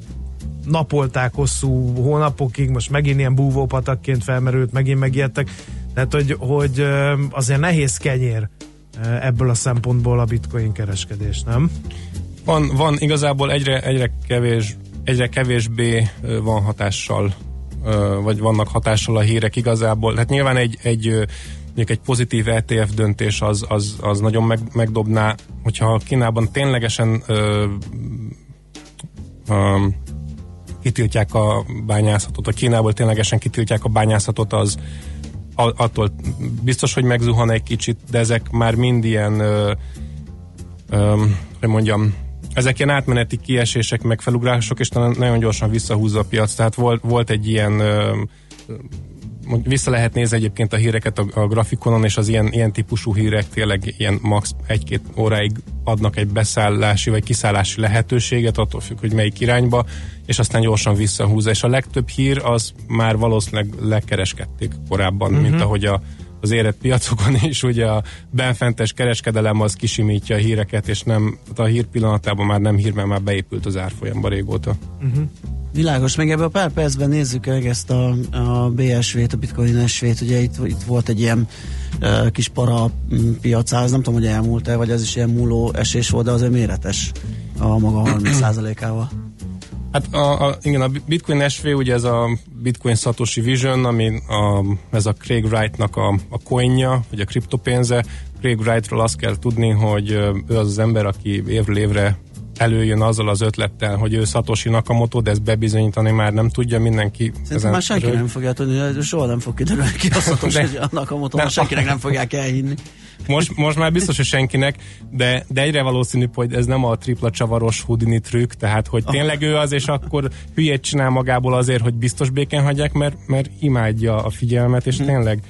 napolták hosszú hónapokig, most megint ilyen búvópatakként felmerült, megint megijedtek. Tehát, hogy, hogy azért nehéz kenyér ebből a szempontból a bitcoin kereskedés, nem? Van, van igazából egyre, egyre, kevés, egyre kevésbé van hatással, vagy vannak hatással a hírek igazából. Hát nyilván egy, egy mondjuk egy pozitív ETF döntés az, az, az nagyon meg, megdobná, hogyha Kínában ténylegesen ö, ö, kitiltják a bányászatot, a Kínából ténylegesen kitiltják a bányászatot, az attól biztos, hogy megzuhan egy kicsit, de ezek már mind ilyen ö, ö, hogy mondjam, ezek ilyen átmeneti kiesések, meg felugrások, és nagyon gyorsan visszahúzza a piac. Tehát volt, volt egy ilyen ö, vissza lehet nézni egyébként a híreket a, a grafikonon, és az ilyen, ilyen típusú hírek tényleg ilyen max. egy-két óráig adnak egy beszállási vagy kiszállási lehetőséget, attól függ, hogy melyik irányba, és aztán gyorsan visszahúzza. És a legtöbb hír az már valószínűleg lekereskedték korábban, uh-huh. mint ahogy a, az érett piacokon is, ugye a benfentes kereskedelem az kisimítja a híreket, és nem, a hír pillanatában már nem hír, mert már beépült az árfolyamba régóta. Uh-huh. Világos, meg ebben a pár percben nézzük meg ezt a, a BSV-t, a Bitcoin SV-t, ugye itt, itt volt egy ilyen uh, kis para mm, piacáz, nem tudom, hogy elmúlt-e, vagy ez is ilyen múló esés volt, de azért méretes a maga 30%-ával. Hát a, a, igen, a Bitcoin SV, ugye ez a Bitcoin Satoshi Vision, ami a, ez a Craig Wright-nak a, a coinja, vagy a kriptopénze. Craig Wright-ról azt kell tudni, hogy ő az az ember, aki évről évre előjön azzal az ötlettel, hogy ő Satoshi Nakamoto, de ezt bebizonyítani már nem tudja mindenki. Szerintem már senki rög- nem fogja tudni, soha nem fog kiderülni ki a szatos, De- motor, Nem. senkinek nem fogják elhinni. Most, most már biztos, hogy senkinek, de, de egyre valószínűbb, hogy ez nem a tripla csavaros Houdini trükk, tehát hogy tényleg ő az, és akkor hülyét csinál magából azért, hogy biztos békén hagyják, mert, mert imádja a figyelmet, és tényleg,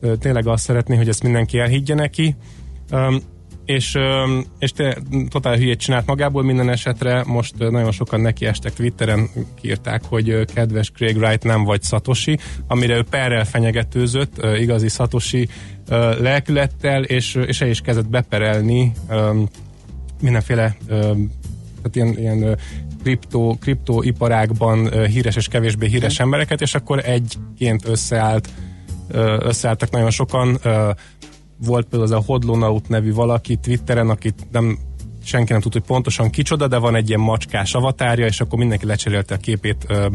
ö, tényleg azt szeretné, hogy ezt mindenki elhiggye neki. Um, és, és te totál hülyét csinált magából minden esetre, most nagyon sokan nekiestek Twitteren, kiírták, hogy kedves Craig Wright nem vagy Satoshi, amire ő perrel fenyegetőzött, igazi Satoshi lelkülettel, és, és el is kezdett beperelni mindenféle tehát ilyen, ilyen ö, kriptó, kriptóiparágban ö, híres és kevésbé híres embereket, és akkor egyként összeállt összeálltak nagyon sokan. Volt például az a Hodlonaut nevű valaki Twitteren, akit nem senki nem tudta, hogy pontosan kicsoda, de van egy ilyen macskás avatárja, és akkor mindenki lecserélte a képét ö,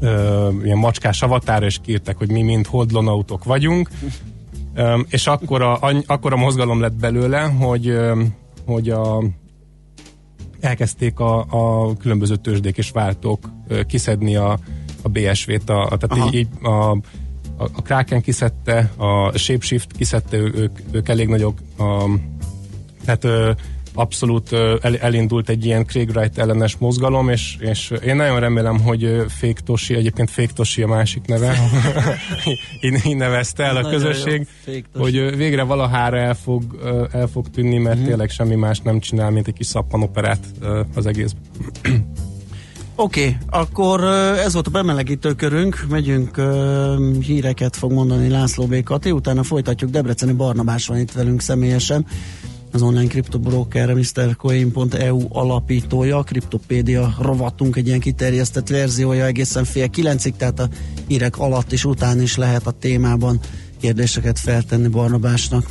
ö, ilyen macskás avatára, és kiírták, hogy mi mind hodlonautok vagyunk. Ö, és akkor a, akkor a mozgalom lett belőle, hogy, ö, hogy a, elkezdték a, a különböző tőzsdék és váltók ö, kiszedni a, a BSV-t, a, a, tehát így, így a, a, a Kraken kiszedte, a Shapeshift kiszedte, ők, ők elég nagyok, a, tehát ö, abszolút el, elindult egy ilyen Craig Wright ellenes mozgalom, és, és én nagyon remélem, hogy Fake Toshi, egyébként Fake Toshi a másik neve, így, így nevezte el a közösség, hogy végre valahára el fog, el fog tűnni, mert Mhm. tényleg semmi más nem csinál, mint egy kis szappanoperát az egész. Oké, okay, akkor ez volt a bemelegítő körünk, megyünk híreket fog mondani László B. Kati, utána folytatjuk, Debreceni Barnabás van itt velünk személyesen, az online kriptobroker, MrCoin.eu alapítója, a Kriptopédia rovatunk egy ilyen kiterjesztett verziója egészen fél kilencig, tehát a hírek alatt és után is lehet a témában kérdéseket feltenni Barnabásnak.